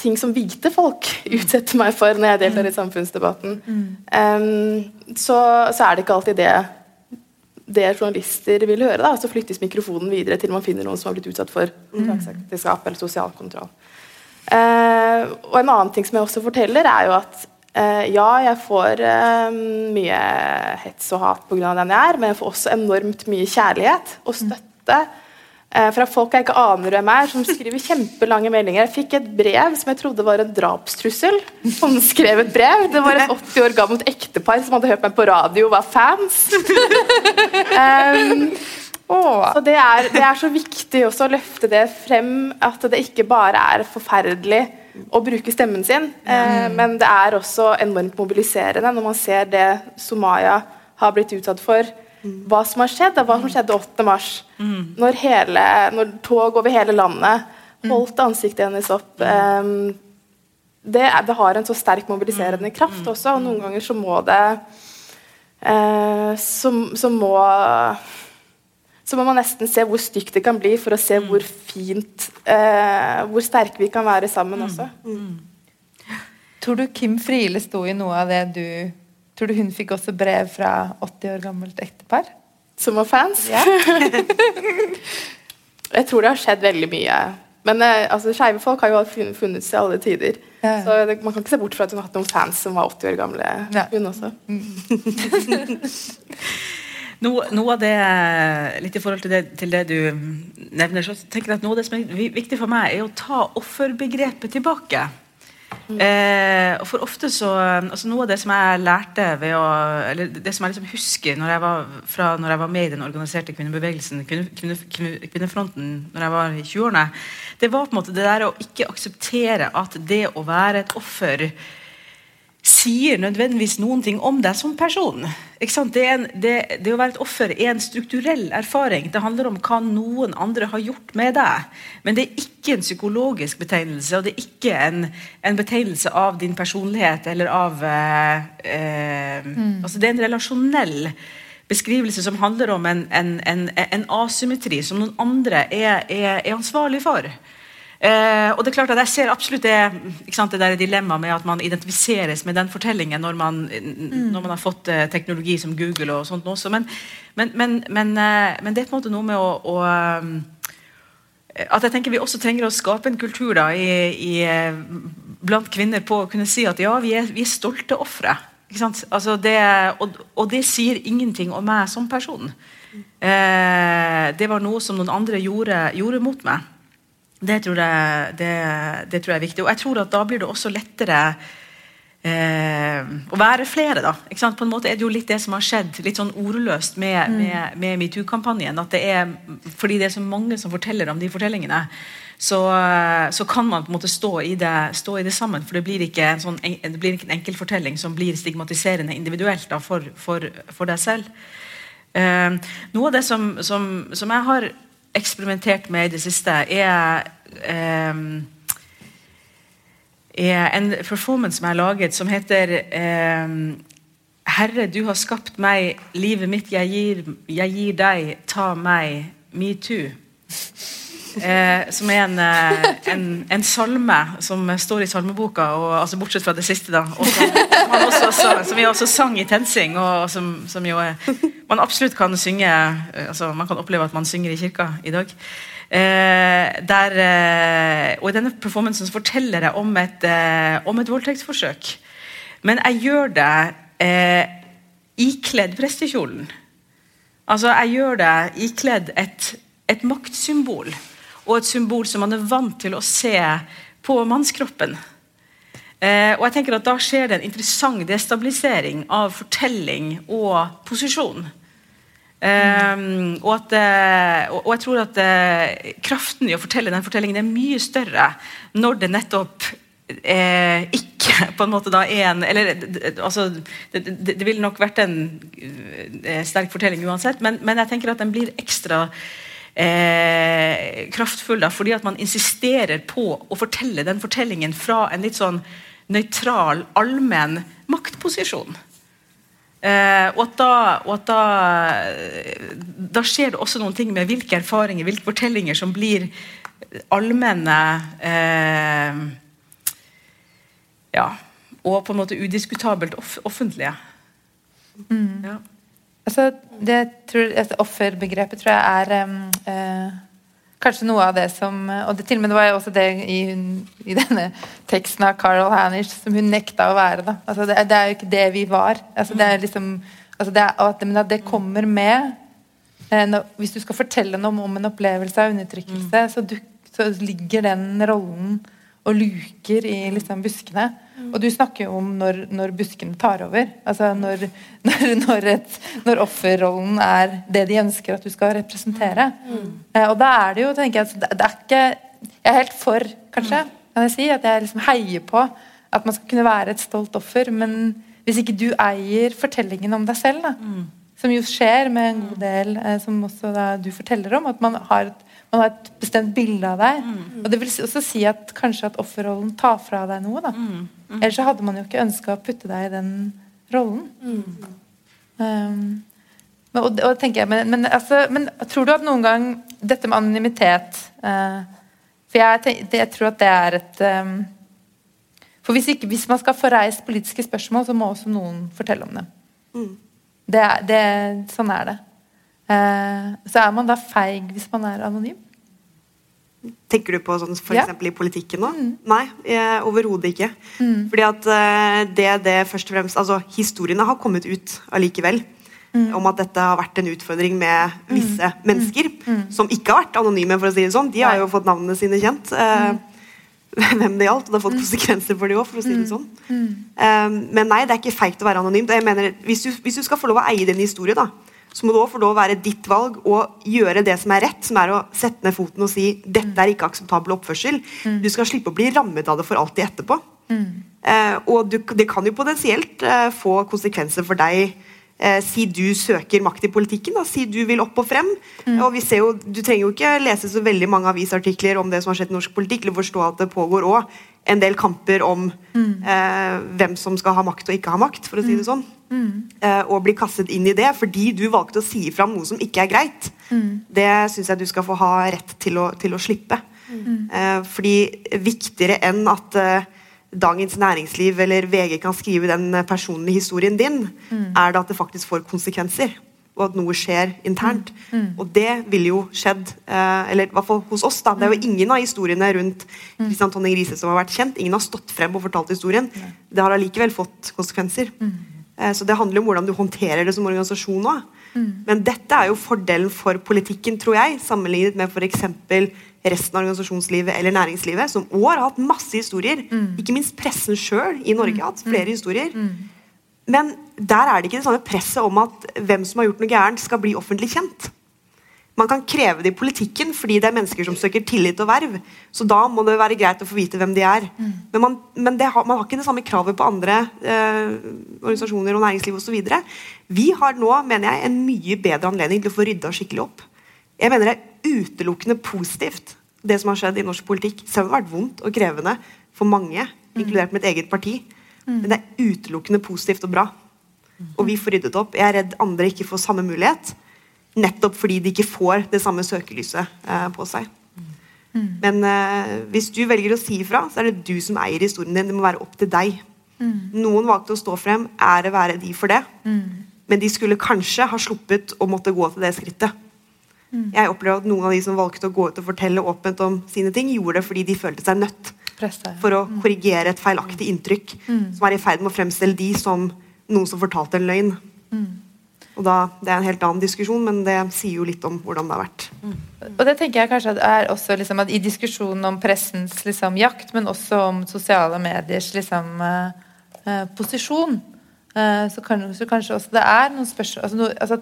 S3: Ting som hvite folk utsetter meg for når jeg deltar i samfunnsdebatten. Um, så, så er det ikke alltid det det journalister vil høre. da, Så flyttes mikrofonen videre til man finner noen som har blitt utsatt for tvangsekteskap eller sosial kontroll. Uh, og en annen ting som jeg også forteller, er jo at uh, ja, jeg får uh, mye hets og hat pga. den jeg er, men jeg får også enormt mye kjærlighet og støtte fra folk jeg ikke aner hvem er, som skriver kjempelange meldinger. Jeg fikk et brev som jeg trodde var en drapstrussel. Håndskrevet brev. Det var et 80 år gammelt ektepar som hadde hørt meg på radio og var fans. um, så det er, det er, så viktig også å løfte det frem, at det ikke bare er forferdelig å bruke stemmen sin, eh, men det er også enormt mobiliserende når man ser det Somaya har blitt utsatt for. Hva som har skjedd, hva som skjedde 8. mars. Når, hele, når tog over hele landet holdt ansiktet hennes opp. Um, det, det, har en så sterk mobiliserende kraft også, og noen ganger så må det uh, så, så må så må man nesten se hvor stygt det kan bli, for å se
S2: Mm.
S3: hvor fint uh, Hvor sterke vi kan være sammen også.
S2: Tror du Kim Friele sto i noe av det du Tror du hun fikk også brev fra 80 år gammelt ektepar?
S3: Som var fans.
S2: Ja.
S3: Jeg tror det har skjedd veldig mye. Men eh, altså, skeive folk har jo funnet seg i alle tider.
S2: Ja.
S3: Så det, man kan ikke se bort fra at hun har hatt noen fans som var 80 år gamle.
S2: Ja.
S3: Hun også.
S4: Noe, noe av det, litt i forhold til det, til det du nevner, så tenker jeg at noe av det som er viktig for meg, er å ta offerbegrepet tilbake. Eh, og for ofte så altså Noe av det som jeg lærte ved å Eller det som jeg liksom husker når jeg var, fra når jeg var med i den organiserte kvinnebevegelsen, kvinne, kvinne, kvinne, Kvinnefronten, når jeg var i 20-årene, det var på en måte det der å ikke akseptere at det å være et offer sier nødvendigvis noen ting om deg som person. Det, er en, det, det å være et offer er en strukturell erfaring. Det handler om hva noen andre har gjort med deg. Men det er ikke en psykologisk betegnelse, og det er ikke en, en betegnelse av din personlighet eller av eh, eh, altså Det er en relasjonell beskrivelse som handler om en, en, en, en asymmetri som noen andre er, er, er ansvarlig for. Eh, og det er klart at Jeg ser absolutt det, sant, det dilemmaet med at man identifiseres med den fortellingen når man, når man har fått eh, teknologi som Google og sånt også. Men, men, men, men, eh, men det er på en måte noe med å, å eh, at jeg tenker Vi også trenger å skape en kultur da, i, i, eh, blant kvinner på å kunne si at ja, vi er, vi er stolte ofre. Ikke sant? Altså det, og, og det sier ingenting om meg som person. Eh, det var noe som noen andre gjorde, gjorde mot meg. Det tror, jeg, det, det tror jeg er viktig. Og jeg tror at da blir det også lettere eh, å være flere, da. På en måte er det jo litt det som har skjedd, litt sånn ordløst med, med, med metoo-kampanjen. At det er fordi det er så mange som forteller om de fortellingene, så, så kan man på en måte stå i det, stå i det sammen. For det blir ikke en, sånn, det blir ikke en enkeltfortelling som blir stigmatiserende individuelt da, for, for, for deg selv. Eh, noe av det som, som, som jeg har eksperimentert med i det siste, er eh, er en performance som jeg har laget, som heter eh, Herre, du har skapt meg, livet mitt jeg gir, jeg gir deg, ta meg, metoo. Eh, som er en, eh, en, en salme som står i salmeboka, og, altså bortsett fra det siste, da. Som, også, som vi også sang i TenSing, og som, som jo er, man absolutt kan synge eh, altså Man kan oppleve at man synger i kirka i dag. Eh, der, eh, og I denne performancen så forteller jeg om et, eh, om et voldtektsforsøk. Men jeg gjør det ikledd prestekjolen. Altså, jeg gjør det ikledd et, et maktsymbol, og et symbol som man er vant til å se på mannskroppen. Eh, og jeg tenker at Da skjer det en interessant destabilisering av fortelling og posisjon. Eh, og, at, eh, og, jeg tror at eh, kraften i å fortelle den fortellingen er mye større når det nettopp eh, ikke på en måte da er en eller, altså, det, det, det ville nok vært en eh, sterk fortelling uansett, men, men jeg tenker at den blir ekstra eh, kraftfull da, fordi at man insisterer på å fortelle den fortellingen fra en litt sånn nøytral, allmenn maktposisjon. Eh, og at, da, og at da, da, skjer det også noen ting med hvilke erfaringer, hvilke fortellinger som blir allmenne eh, Ja, og på en måte udiskutabelt off offentlige.
S2: Mm. Ja. Altså, det tror, altså, offerbegrepet tror jeg er um, uh, kanskje noe av det som Og det, til og med det var også det i, i denne teksten av Carol Hanish som hun nekta å være. Da. Altså, det, det, er jo ikke det vi var. Altså, det er liksom altså, det er, at, Men at det kommer med eh, når, Hvis du skal fortelle noe om en opplevelse av undertrykkelse, mm. så, du, så, ligger den rollen og luker i liksom, buskene. Og du snakker jo om når, når buskene tar over. Altså når, når, et, når, offerrollen er det de ønsker at du skal representere. Mm. Eh, og da er det jo, tenker jeg, det, er ikke Jeg er helt for, kanskje, mm. kan jeg si, at jeg liksom heier på at man skal kunne være et stolt offer. Men hvis ikke du eier fortellingen om deg selv, da, mm. som jo skjer med en god del, eh, som også da, du forteller om, at man har et man har et bestemt bilde av deg. Mm. Og det vil også si at kanskje at offerrollen tar fra deg noe. da. Mm. Mm. Ellers så hadde man jo ikke ønska å putte deg i den rollen. Mm. Um, og, og, tenker jeg, men, men, altså, men, tror du at noen gang dette med anonymitet uh, For jeg, tenker, jeg, tror at det er et um, For hvis, ikke, hvis, man skal få reist politiske spørsmål, så må også noen fortelle om dem. Mm. det, det sånn er det. Uh, så er man da feig hvis man er anonym?
S5: Tenker du på sånn f.eks. Ja. i politikken nå? Mm. Nei, overhodet ikke. Mm. Fordi at eh, det, det først og fremst Altså, historiene har kommet ut allikevel. Mm. Om at dette har vært en utfordring med mm. visse mm. mennesker. Mm. Som ikke har vært anonyme, for å si det sånn. De har jo fått navnene sine kjent. Eh, hvem det gjaldt, og det har fått konsekvenser for de òg, for å si det sånn. Men nei, det er ikke feigt å være anonym. Jeg mener, hvis du, hvis du skal få lov å eie din historie, da, så må det også få lov å være ditt valg å gjøre det som er rett, som er å sette ned foten og si dette er ikke akseptabel oppførsel. Mm. Du skal slippe å bli rammet av det for alltid etterpå. Mm. Eh, og du, det kan jo potensielt eh, få konsekvenser for deg eh, si du søker makt i politikken. Da. Si du vil opp og frem. Mm. Og vi ser jo, Du trenger jo ikke lese så veldig mange avisartikler om det som har skjedd i norsk politikk, eller forstå at det pågår òg en del kamper om mm. eh, hvem som skal ha makt og ikke ha makt, for å si det mm. sånn. Mm. Eh, og bli kastet inn i det fordi du valgte å si ifra om noe som ikke er greit. Mm. Det syns jeg du skal få ha rett til å, til å slippe. Mm. Eh, fordi viktigere enn at eh, Dagens Næringsliv eller VG kan skrive den personlige historien din, mm. er det at det faktisk får konsekvenser og at noe skjer internt. Mm. Mm. Og det ville jo skjedd, eller i hvert fall hos oss. da, Det er jo ingen av historiene rundt Kristian. Tonning Riise som har vært kjent. Ingen har stått frem og fortalt historien. Det har allikevel fått konsekvenser. Mm. Eh, så det handler om hvordan du håndterer det som organisasjon òg. Mm. Men dette er jo fordelen for politikken, tror jeg, sammenlignet med f.eks. resten av organisasjonslivet eller næringslivet, som òg har hatt masse historier. Ikke minst pressen sjøl i Norge har hatt flere historier. Men der er det ikke det samme presset om at hvem som har gjort noe gærent, skal bli offentlig kjent. Man kan kreve det i politikken fordi det er mennesker som søker tillit og verv. Så da må det være greit å få vite hvem de er. Mm. Men, man, men har, man, har, ikke det samme kravet på andre eh, organisasjoner og næringsliv osv. Vi har nå, mener jeg, en mye bedre anledning til å få rydda skikkelig opp. Jeg mener det er utelukkende positivt, det som har skjedd i norsk politikk. Selv om det har vært vondt og krevende for mange, mm. inkludert mitt eget parti. Mm. Men det er utelukkende positivt og bra. Og vi får ryddet opp. Jeg er redd andre ikke får samme mulighet. Nettopp fordi de ikke får det samme søkelyset eh, på seg. Mm. Men eh, hvis du velger å si ifra, så er det du som eier historien din. Det må være opp til deg. Mm. Noen valgte å stå frem. Ære være de for det. Mm. Men de skulle kanskje ha sluppet å måtte gå til det skrittet. Jeg opplever at Noen av de som valgte å gå ut og fortelle åpent om sine ting, gjorde det fordi de følte seg nødt for å mm. korrigere et feilaktig inntrykk mm. som er i ferd med å fremstille de som noen som fortalte en løgn. Mm. Og da, Det er en helt annen diskusjon, men det sier jo litt om hvordan det har vært. Mm.
S2: Og det tenker jeg kanskje er også liksom, at I diskusjonen om pressens liksom, jakt, men også om sosiale mediers liksom, uh, uh, posisjon, eh, så, kan, så, kanskje også det er noen spørsmål altså, no, altså,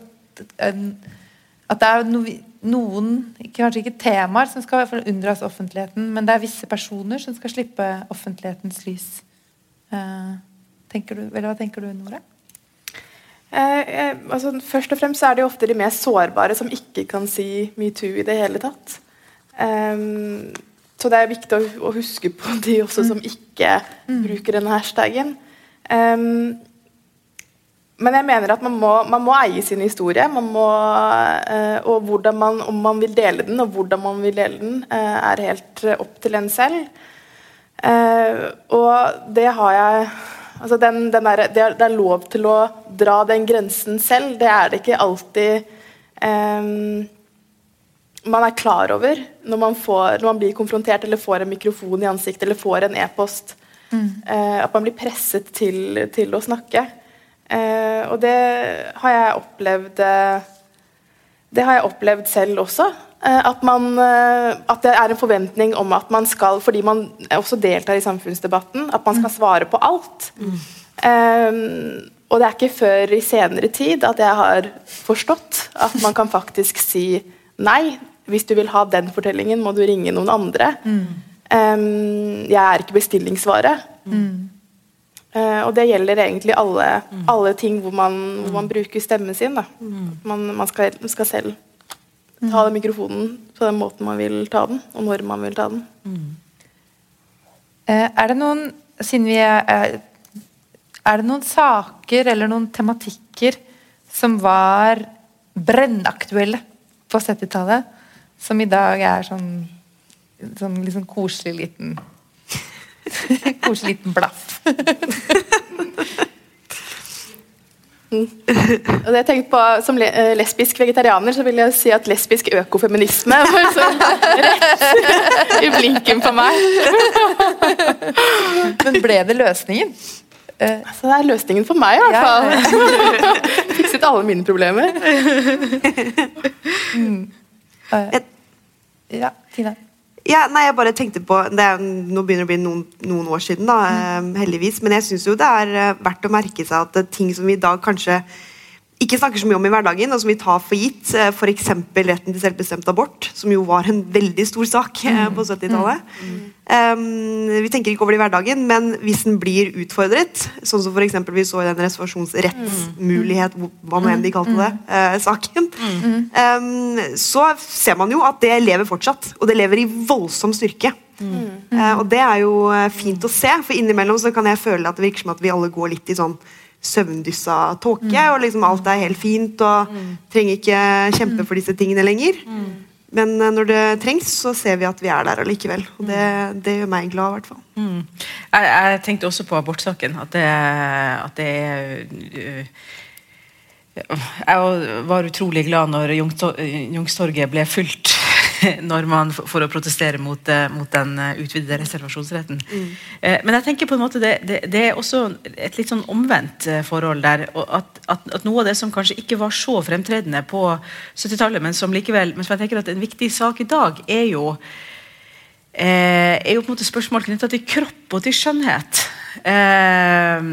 S2: At det er no, noen, kanskje ikke temaer, som skal unndras offentligheten, men det er visse personer som skal slippe offentlighetens lys. tenker du, eller Hva tenker du, Nora?
S3: Eh, eh, altså, først og fremst er det jo ofte de mest sårbare som ikke kan si metoo i det hele tatt. Um, så det er viktig å, å, huske på de også som ikke mm. bruker denne hashtagen. Um, men jeg mener at man må, man må eie sin historie. Må, eh, og hvordan man, om man vil dele den, og hvordan man vil dele den, eh, er helt opp til en selv. Eh, og det har jeg altså den, den der, det, er, det, er, lov til å dra den grensen selv. Det er det ikke alltid eh, man er klar over når man, får, når man, blir konfrontert eller får en mikrofon i ansiktet eller får en e-post. Mm. Eh, at man blir presset til, til å snakke. Eh, og det har jeg opplevd eh, Det har jeg opplevd selv også. Eh, at, man, eh, at, det er en forventning om at man skal, fordi man også deltar i samfunnsdebatten, at man skal svare på alt. Mm. Um, og det er ikke før i senere tid at jeg har forstått at man kan faktisk si nei. Hvis du vil ha den fortellingen, må du ringe noen andre. Mm. Um, jeg er ikke bestillingsvare. Mm. Uh, og det gjelder egentlig alle, mm. alle ting hvor man, hvor man, bruker stemmen sin. Mm. Man, man skal, skal, selv ta den mikrofonen på den måten man vil ta den, og når man vil ta den.
S2: Mm. er det noen siden vi er, er det noen saker eller noen tematikker som var brennaktuelle på 70-tallet, som i dag er sånn, sånn liksom koselig liten Koselig liten blaff.
S3: Mm. Og det jeg tenkte på, Som eh, lesbisk vegetarianer så vil jeg si at lesbisk økofeminisme var så rett i blinken for meg.
S2: Men ble det løsningen?
S3: Uh, altså, det er løsningen for meg, i hvert fall. Ja. Fikset alle mine problemer.
S2: mm. uh, ja, Tina?
S5: Ja, nei, jeg bare tenkte på, er, Nå begynner det å bli noen, noen år siden, da, mm. heldigvis. Men jeg syns det er eh, verdt å merke seg at ting som vi i dag kanskje ikke snakker så mye om i hverdagen, og som vi tar for gitt, eh, f.eks. retten til selvbestemt abort, som jo var en veldig stor sak mm. på 70-tallet. Mm. Um, vi tenker ikke over det i hverdagen, men hvis den blir utfordret, sånn som f.eks. vi så i den reservasjonsrettsmulighet, hva nå enn de kalte det, uh, saken, um, så ser man jo at det lever fortsatt. Og det lever i voldsom styrke. Uh, og det er jo fint å se, for innimellom så kan jeg føle at det virker som at vi alle går litt i sånn søvndyssa tåke, mm. og liksom alt er helt fint og mm. trenger ikke kjempe for disse tingene lenger. Mm. Men uh, når det trengs, så ser vi at vi er der allikevel. Og det, det gjør meg glad, i hvert fall.
S4: Mm. Jeg, jeg, tenkte også på abortsaken. At det, at det uh, Jeg var utrolig glad når Jungstorget ble fullt man, for å protestere mot, eh, mot den eh, utvidede reservasjonsretten. Mm. Eh, men jeg tenker på en måte det, det, det, er også et litt sånn omvendt forhold der. At, at, at, noe av det som kanskje ikke var så fremtredende på 70-tallet, men som likevel men som jeg tenker at en viktig sak i dag, er jo er jo på en måte spørsmål knytta til kropp og til skjønnhet. Eh,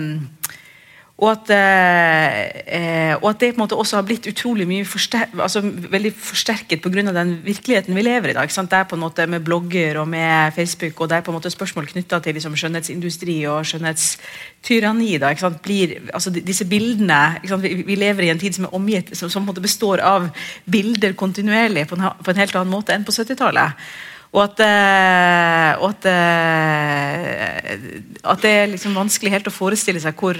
S4: og at, eh, og at, det på en måte også har blitt utrolig mye forster altså veldig forsterket pga. den virkeligheten vi lever i dag. Det er på en måte Med blogger og med Facebook og det er på en måte spørsmål knytta til liksom, skjønnhetsindustri og skjønnhetstyranni. Da, Blir, altså, disse bildene vi, vi, lever i en tid som er omgitt som, som består av bilder kontinuerlig på en, på en helt annen måte enn på 70-tallet. Og at, uh, og at, uh, at, det er liksom vanskelig helt å forestille seg hvor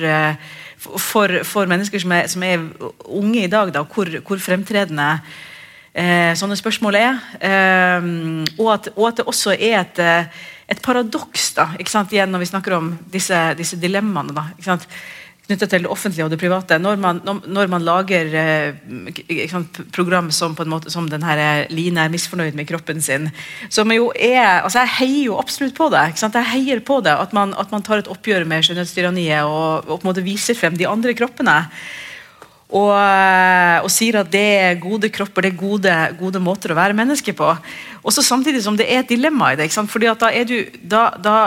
S4: for, for, mennesker som er, som er, unge i dag, da, hvor, hvor fremtredende eh, sånne spørsmål er. Eh, og, at, og, at, det også er et, eh, et paradoks da, igjen når vi snakker om disse, disse dilemmaene. Da, knyttet til det offentlige og det private. Når man, når man lager eh, program som på en måte som denne eh, Line er misfornøyd med kroppen sin som jo er, altså Jeg heier jo absolutt på det. Jeg heier på det At man, at man tar et oppgjør med skjønnhetstyranniet og, og, på en måte viser frem de andre kroppene. Og, eh, og, sier at det er gode kropper, det er gode, gode måter å være menneske på. Også Samtidig som det er et dilemma i det. ikke sant? fordi at da er, du, da, da,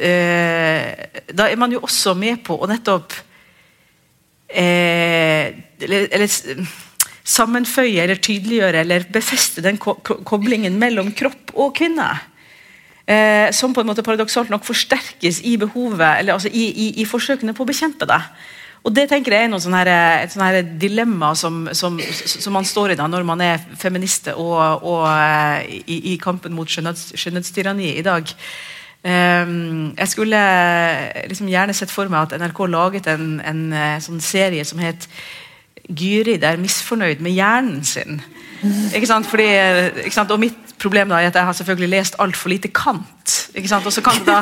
S4: eh, da er man jo også med på å nettopp eh, eller, eller, sammenføye eller tydeliggjøre eller befeste den ko koblingen mellom kropp og kvinne. Eh, som på en måte paradoksalt nok forsterkes i behovet, eller altså i, i, i forsøkene på å bekjempe det. Og Det tenker jeg er noe sånne her, et sånne her dilemma som, som, som, man står i da når man er feminist og, og eh, i, i, kampen mot skjønnhetstyranni i dag. Eh, um, jeg skulle liksom gjerne sett for meg at NRK laget en, en, eh, sånn serie som het Gyrid er misfornøyd med hjernen sin. Ikke sant? Fordi, ikke sant? Og mitt problem da er at jeg har selvfølgelig lest altfor lite Kant. Ikke sant? Og så kan det da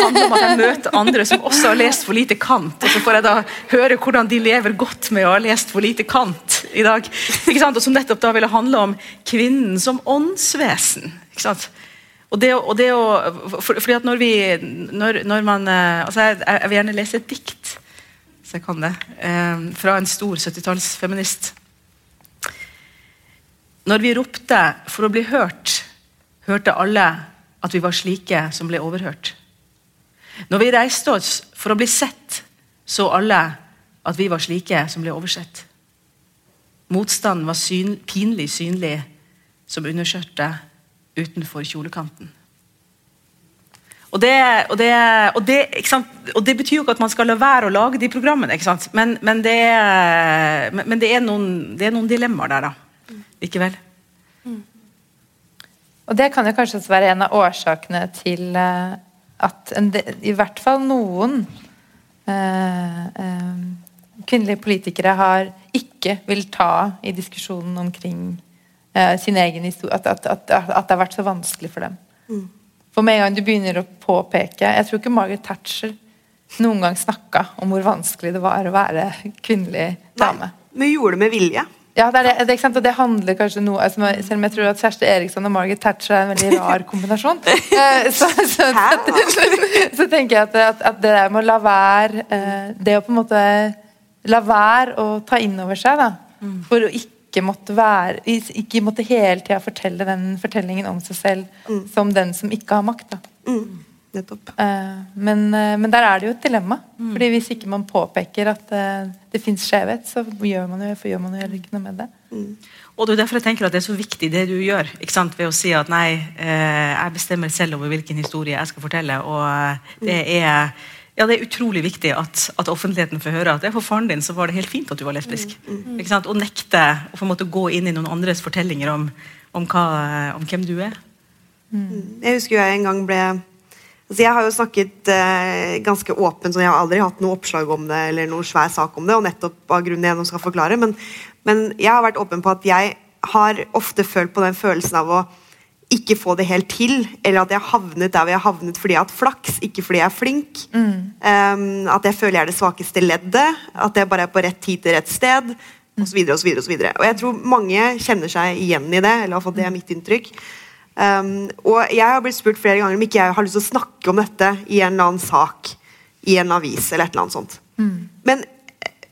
S4: handle om at jeg møter andre som også har lest for lite Kant. Og så får jeg da høre hvordan de lever godt med å ha lest for lite Kant i dag. Ikke sant? Og som nettopp da ville handle om kvinnen som åndsvesen. Ikke sant? Og det, og det å, for, fordi at når vi når, når man, eh, altså jeg, jeg, vil gjerne lese et dikt, hvis jeg kan det, eh, fra en stor 70-tallsfeminist. Når vi ropte for å bli hørt, hørte alle at vi var slike som ble overhørt. Når vi reiste oss for å bli sett, så alle at vi var slike som ble oversett. Motstanden var syn, pinlig synlig som underskjørtet utenfor kjolekanten. Og det, og, det, og, det, og det, betyr jo ikke at man skal la være å lage de programmene, men, men, det, men er noen, det er noen dilemmaer der, da. Likevel. Mm.
S2: Og det kan jo kanskje også være en av årsakene til uh, at en, i hvert fall noen uh, uh, kvinnelige politikere har ikke vil ta i diskusjonen omkring eh, sin egen historie at, at, at, at, det har vært så vanskelig for dem. Mm. For med en gang du begynner å påpeke Jeg tror ikke Margaret Thatcher noen gang snakka om hvor vanskelig det var å være kvinnelig dame.
S5: Nei, men gjorde det med vilje.
S2: Ja, det, er det, det, og det handler kanskje noe altså, Selv om jeg tror at Kjersti Eriksson og Margaret Thatcher er en veldig rar kombinasjon, eh, så, så, så, så, tenker jeg at, at, at, det der med å la være eh, Det å på en måte la være å ta inn over seg, da, mm. for å ikke ikke måtte, være, ikke måtte hele tida fortelle den fortellingen om seg selv mm. som den som ikke har makt.
S5: Mm. Nettopp.
S2: Uh, men, uh, men, der er det jo et dilemma. Mm. Fordi Hvis ikke man påpeker at uh, det fins skjevhet, så gjør man jo, gjør man jo ikke noe med det. Mm.
S4: Og det er derfor jeg tenker at det er så viktig det du gjør ved å si at nei, jeg bestemmer selv over hvilken historie jeg skal fortelle. og det mm. er ja, det er utrolig viktig at, at, offentligheten får høre at for faren din så var det helt fint at du var lesbisk. Mm, mm. Ikke sant? Og nekte å på en måte gå inn i noen andres fortellinger om, om, hva, om hvem du er.
S5: Mm. Jeg husker jo jeg en gang ble altså Jeg har jo snakket eh, ganske åpent, så jeg har aldri hatt noe oppslag om det eller noen svær sak om det, og nettopp av grunnen jeg nå skal forklare, men, men jeg har vært åpen på at jeg har ofte følt på den følelsen av å ikke få det helt til, eller at jeg havnet der hvor jeg havnet fordi jeg har hatt flaks, ikke fordi jeg er flink. Mm. Um, at jeg føler jeg er det svakeste leddet, at jeg bare er på rett tid til rett sted. Og, så videre, og, så videre, og, så videre. og jeg tror mange kjenner seg igjen i det. eller i hvert det er mitt inntrykk. Um, og jeg har blitt spurt flere ganger om ikke jeg har lyst til å snakke om dette i en eller annen sak i en avis. eller et eller annet sånt. Mm. Men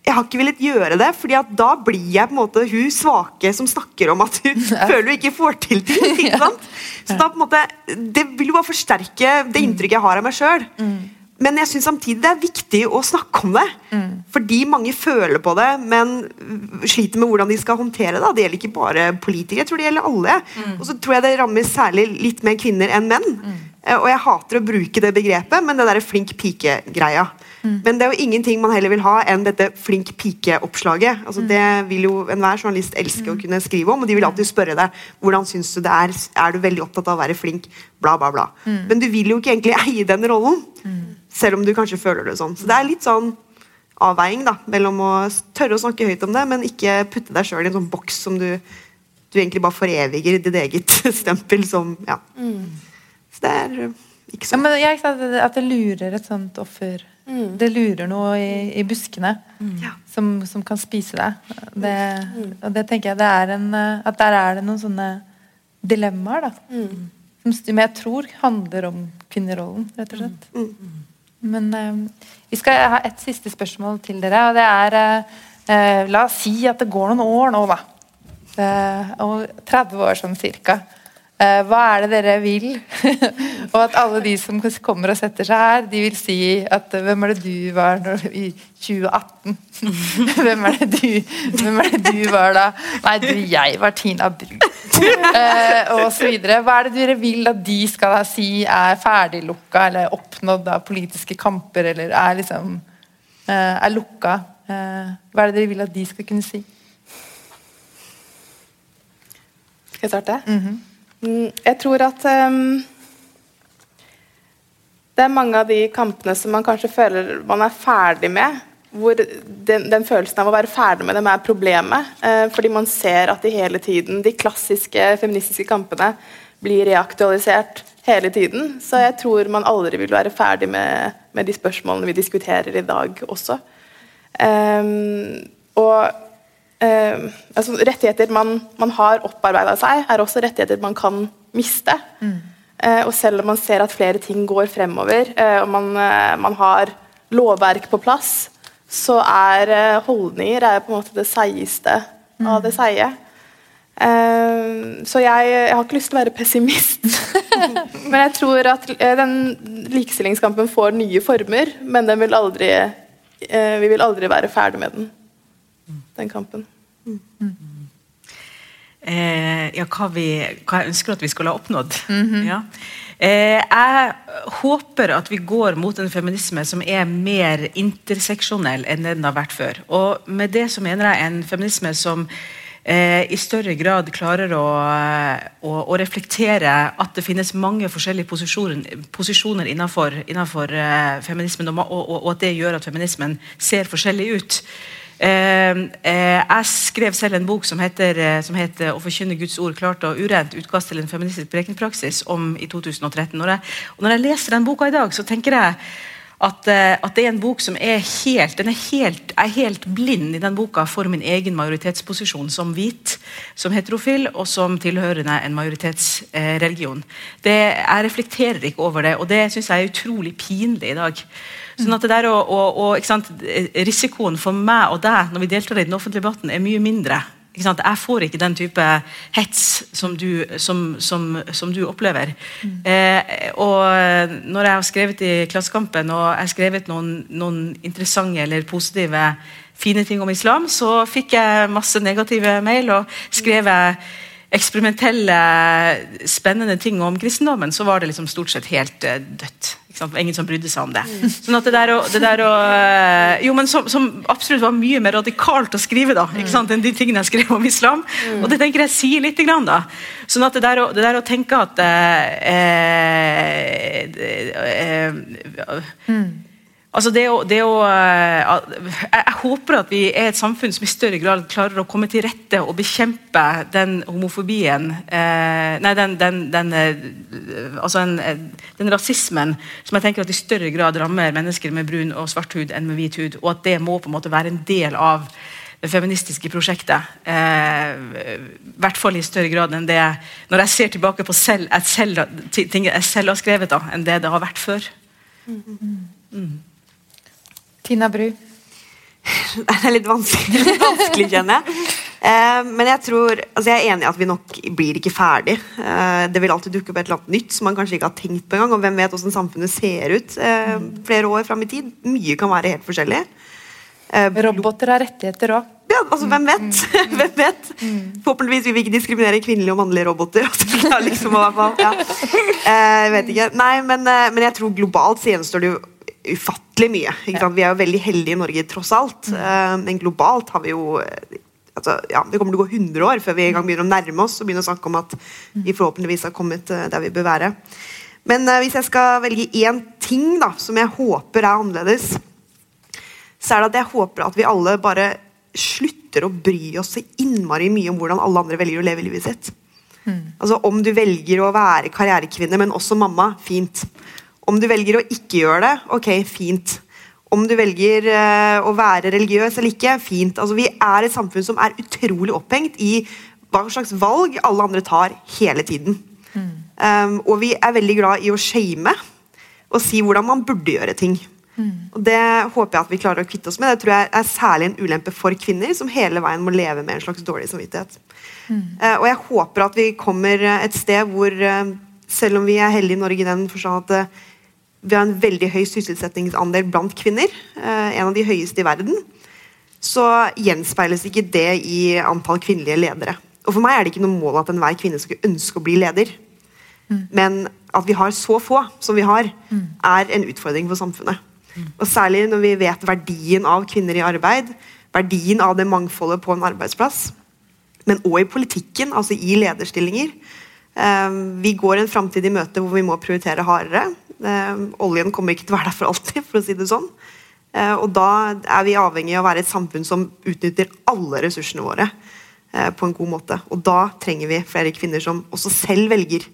S5: jeg har ikke villet gjøre det, fordi at da blir jeg på en måte hun svake som snakker om at hun føler hun ikke får til ting. ikke sant? Så da på en måte, Det vil jo bare forsterke det inntrykket jeg har av meg sjøl. Mm. Men jeg syns samtidig det er viktig å snakke om det. Mm. Fordi mange føler på det, men sliter med hvordan de skal håndtere det. Det gjelder ikke bare politikere, jeg tror det gjelder alle. Og så tror jeg det rammer særlig litt mer kvinner enn menn. Mm. og jeg hater å bruke det begrepet, men det der flink pike-greia. Mm. Men det er jo ingenting man heller vil ha enn dette flink pike-oppslaget. Altså, mm. Det vil jo enhver journalist elske å mm. kunne skrive om, og de vil alltid spørre deg hvordan syns du det er. Er du veldig opptatt av å være flink? Bla, bla, bla. Mm. Men du vil jo ikke egentlig eie den rollen, mm. Selv om du kanskje føler det sånn. Så det er litt sånn avveiing da, mellom å tørre å snakke høyt om det, men ikke putte deg sjøl i en sånn boks som du, du egentlig bare foreviger ditt eget stempel som ja. Mm. Så det er ikke sånn.
S2: Ja, men jeg, at det lurer et sånt offer Mm. Det lurer noe i, i buskene mm. som, som, kan spise deg. Det, mm. og det tenker jeg det er en, At der er det noen sånne dilemmaer, da. Mm. Som, som, jeg tror handler om kvinnerollen, rett og slett. Mm. Men uh, vi skal ha et siste spørsmål til dere, og det er uh, La oss si at det går noen år nå, da. Uh, og 30 år sånn cirka. Uh, hva er det dere vil? og at alle de som kommer og setter seg her, de vil si at uh, hvem er det du var når, i 2018? hvem, er det du, hvem er det du var da? Nei, du, jeg var Tina Bru. Uh, og så videre. Hva er det dere vil at de skal da si er ferdiglukka eller oppnådd av politiske kamper, eller er liksom er lukka? hva er det dere vil at de skal kunne si?
S3: Skal jeg starte? Mm -hmm. Mm, jeg tror at um, det er mange av de kampene som man kanskje føler man er ferdig med. Hvor den, den følelsen av å være ferdig med dem er problemet. Uh, fordi man ser at de hele tiden, de klassiske feministiske kampene blir reaktualisert hele tiden. Så jeg tror man aldri vil være ferdig med, med de spørsmålene vi diskuterer i dag også. Um, og um, altså, rettigheter man, man har opparbeida seg, er også rettigheter man kan miste. Mm. Uh, og selv om man ser at flere ting går fremover, uh, og man, uh, man, har lovverk på plass, så er holdninger er på en måte det seigeste mm. av det seige. så jeg, jeg, har ikke lyst til å være pessimist. men jeg tror at den likestillingskampen får nye former, men den vil aldri eh, vi vil aldri være ferdig med den, den kampen. Mm.
S4: Eh, ja, hva, vi, hva jeg ønsker at vi skulle ha oppnådd. Mm -hmm. ja. eh, jeg håper at vi går mot en feminisme som er mer interseksjonell enn den har vært før. Og med det så mener jeg en feminisme som eh, i større grad klarer å, å, å, reflektere at det finnes mange forskjellige posisjoner, posisjoner innenfor, innenfor eh, feminismen, og, og, og, at det gjør at feminismen ser forskjellig ut. Eh, eh jeg skrev selv en bok som heter, eh, som heter 'Å forkynne Guds ord klart og urent'. Utkast til en feministisk prekenpraksis om i 2013. Når jeg, når jeg leser den boka i dag, så tenker jeg at, eh, at, det er en bok som er helt er helt, er helt blind i den boka for min egen majoritetsposisjon som hvit, som heterofil og som tilhørende en majoritetsreligion. Det, jeg reflekterer ikke over det, og det syns jeg er utrolig pinlig i dag. Sånn at det der og, og, og Risikoen for meg og deg når vi deltar i den offentlige debatten, er mye mindre jeg får ikke den type hets som du, som, som, som du opplever. Mm. Eh, og når jeg har skrevet i Klassekampen og jeg har skrevet noen, noen, interessante eller positive fine ting om islam, så fikk jeg masse negative mail og skrev jeg eksperimentelle, spennende ting om kristendommen, så var det liksom stort sett helt uh, dødt. Ingen som brydde seg om det. Mm. Sånn at det der, og, det der og, eh, jo, men som, som, absolutt var mye mer radikalt å skrive da, ikke sant, enn de tingene jeg skrev om islam. Mm. Og det tenker jeg sier litt. Grann, da. Sånn at det der, det der å tenke at eh, eh, eh, mm. Altså det å, det å, eh, jeg, håper at vi er et samfunn som i større grad klarer å komme til rette og bekjempe den homofobien eh, Nei, den, den, den, eh, altså en, den, rasismen som jeg tenker at i større grad rammer mennesker med brun og svart hud enn med hvit hud. Og at det må på en måte være en del av det feministiske prosjektet. Eh, I hvert fall i større grad enn det Når jeg ser tilbake på selv, selv, ting jeg selv har skrevet, da, enn det det har vært før. Mm.
S2: Mm. Tina Bru?
S5: Det er litt vanskelig, vanskelig kjenner jeg. Eh, men jeg tror, altså jeg er enig i at vi nok blir ikke ferdig. Eh, det vil alltid dukke opp et eller annet nytt som man kanskje ikke har tenkt på engang. Og hvem vet hvordan samfunnet ser ut eh, flere år fram i tid. Mye kan være helt forskjellig.
S2: Eh, Roboter har rettigheter òg.
S5: Ja, altså, hvem vet? Mm. hvem vet? Mm. Forhåpentligvis vil vi ikke diskriminere kvinnelige og mannlige roboter. Altså, liksom, ja. Eh, jeg vet ikke. Nei, men, eh, men jeg tror globalt så gjenstår det jo ufattelig mye. Ja. Vi er jo veldig heldige i Norge tross alt, mm. uh, men globalt har vi jo eh, altså, ja, Det kommer til å gå 100 år før vi en gang begynner å nærme oss og begynner å snakke om at vi forhåpentligvis har kommet uh, der vi bør være. Men uh, hvis jeg skal velge én ting da, som jeg håper er annerledes, så er det at jeg håper at vi alle bare slutter å bry oss så innmari mye om hvordan alle andre velger å leve livet sitt. Mm. Altså Om du velger å være karrierekvinne, men også mamma, fint. Om du velger å ikke gjøre det, ok, fint. Om du velger uh, å være religiøs eller ikke, fint. Altså, vi er et samfunn som er utrolig opphengt i hva slags valg alle andre tar hele tiden. Mm. Um, og vi er veldig glad i å shame og si hvordan man burde gjøre ting. Mm. Og Det håper jeg at vi klarer å kvitte oss med. Det tror jeg er særlig en ulempe for kvinner, som hele veien må leve med en slags dårlig samvittighet. Mm. Uh, og jeg håper at vi kommer et sted hvor, uh, selv om vi er heldige i Norge i den forstand at uh, vi har en veldig høy sysselsettingsandel blant kvinner. Eh, en av de høyeste i verden. Så gjenspeiles ikke det i antall kvinnelige ledere. Og For meg er det ikke noe mål at enhver kvinne skulle ønske å bli leder. Mm. Men at vi har så få som vi har, mm. er en utfordring for samfunnet. Mm. Og Særlig når vi vet verdien av kvinner i arbeid, verdien av det mangfoldet på en arbeidsplass. Men òg i politikken, altså i lederstillinger. Ehm, vi går en framtid i møte hvor vi må prioritere hardere. Eh, oljen kommer ikke til å være der for alltid, for å si det sånn. Eh, og da er vi avhengig av å være et samfunn som utnytter alle ressursene våre eh, på en god måte. Og da trenger vi flere kvinner som også selv velger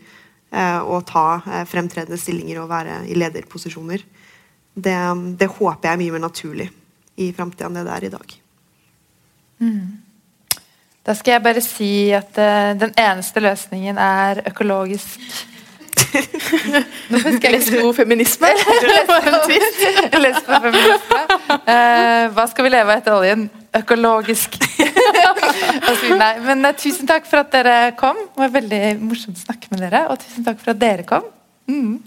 S5: å ta fremtredende stillinger og være i lederposisjoner. Det, det håper jeg er mye mer naturlig i framtida enn det det er i dag.
S2: Da skal jeg bare si at den eneste løsningen er økologisk
S3: Nå husker jeg lesbo-feminisme.
S2: Jeg leser på feminisme. Eh, hva skal vi leve av etter oljen? Økologisk. Nei, men uh, tusen takk for at dere kom. Det var veldig morsomt å snakke med dere. Og tusen takk for at dere kom. Mm.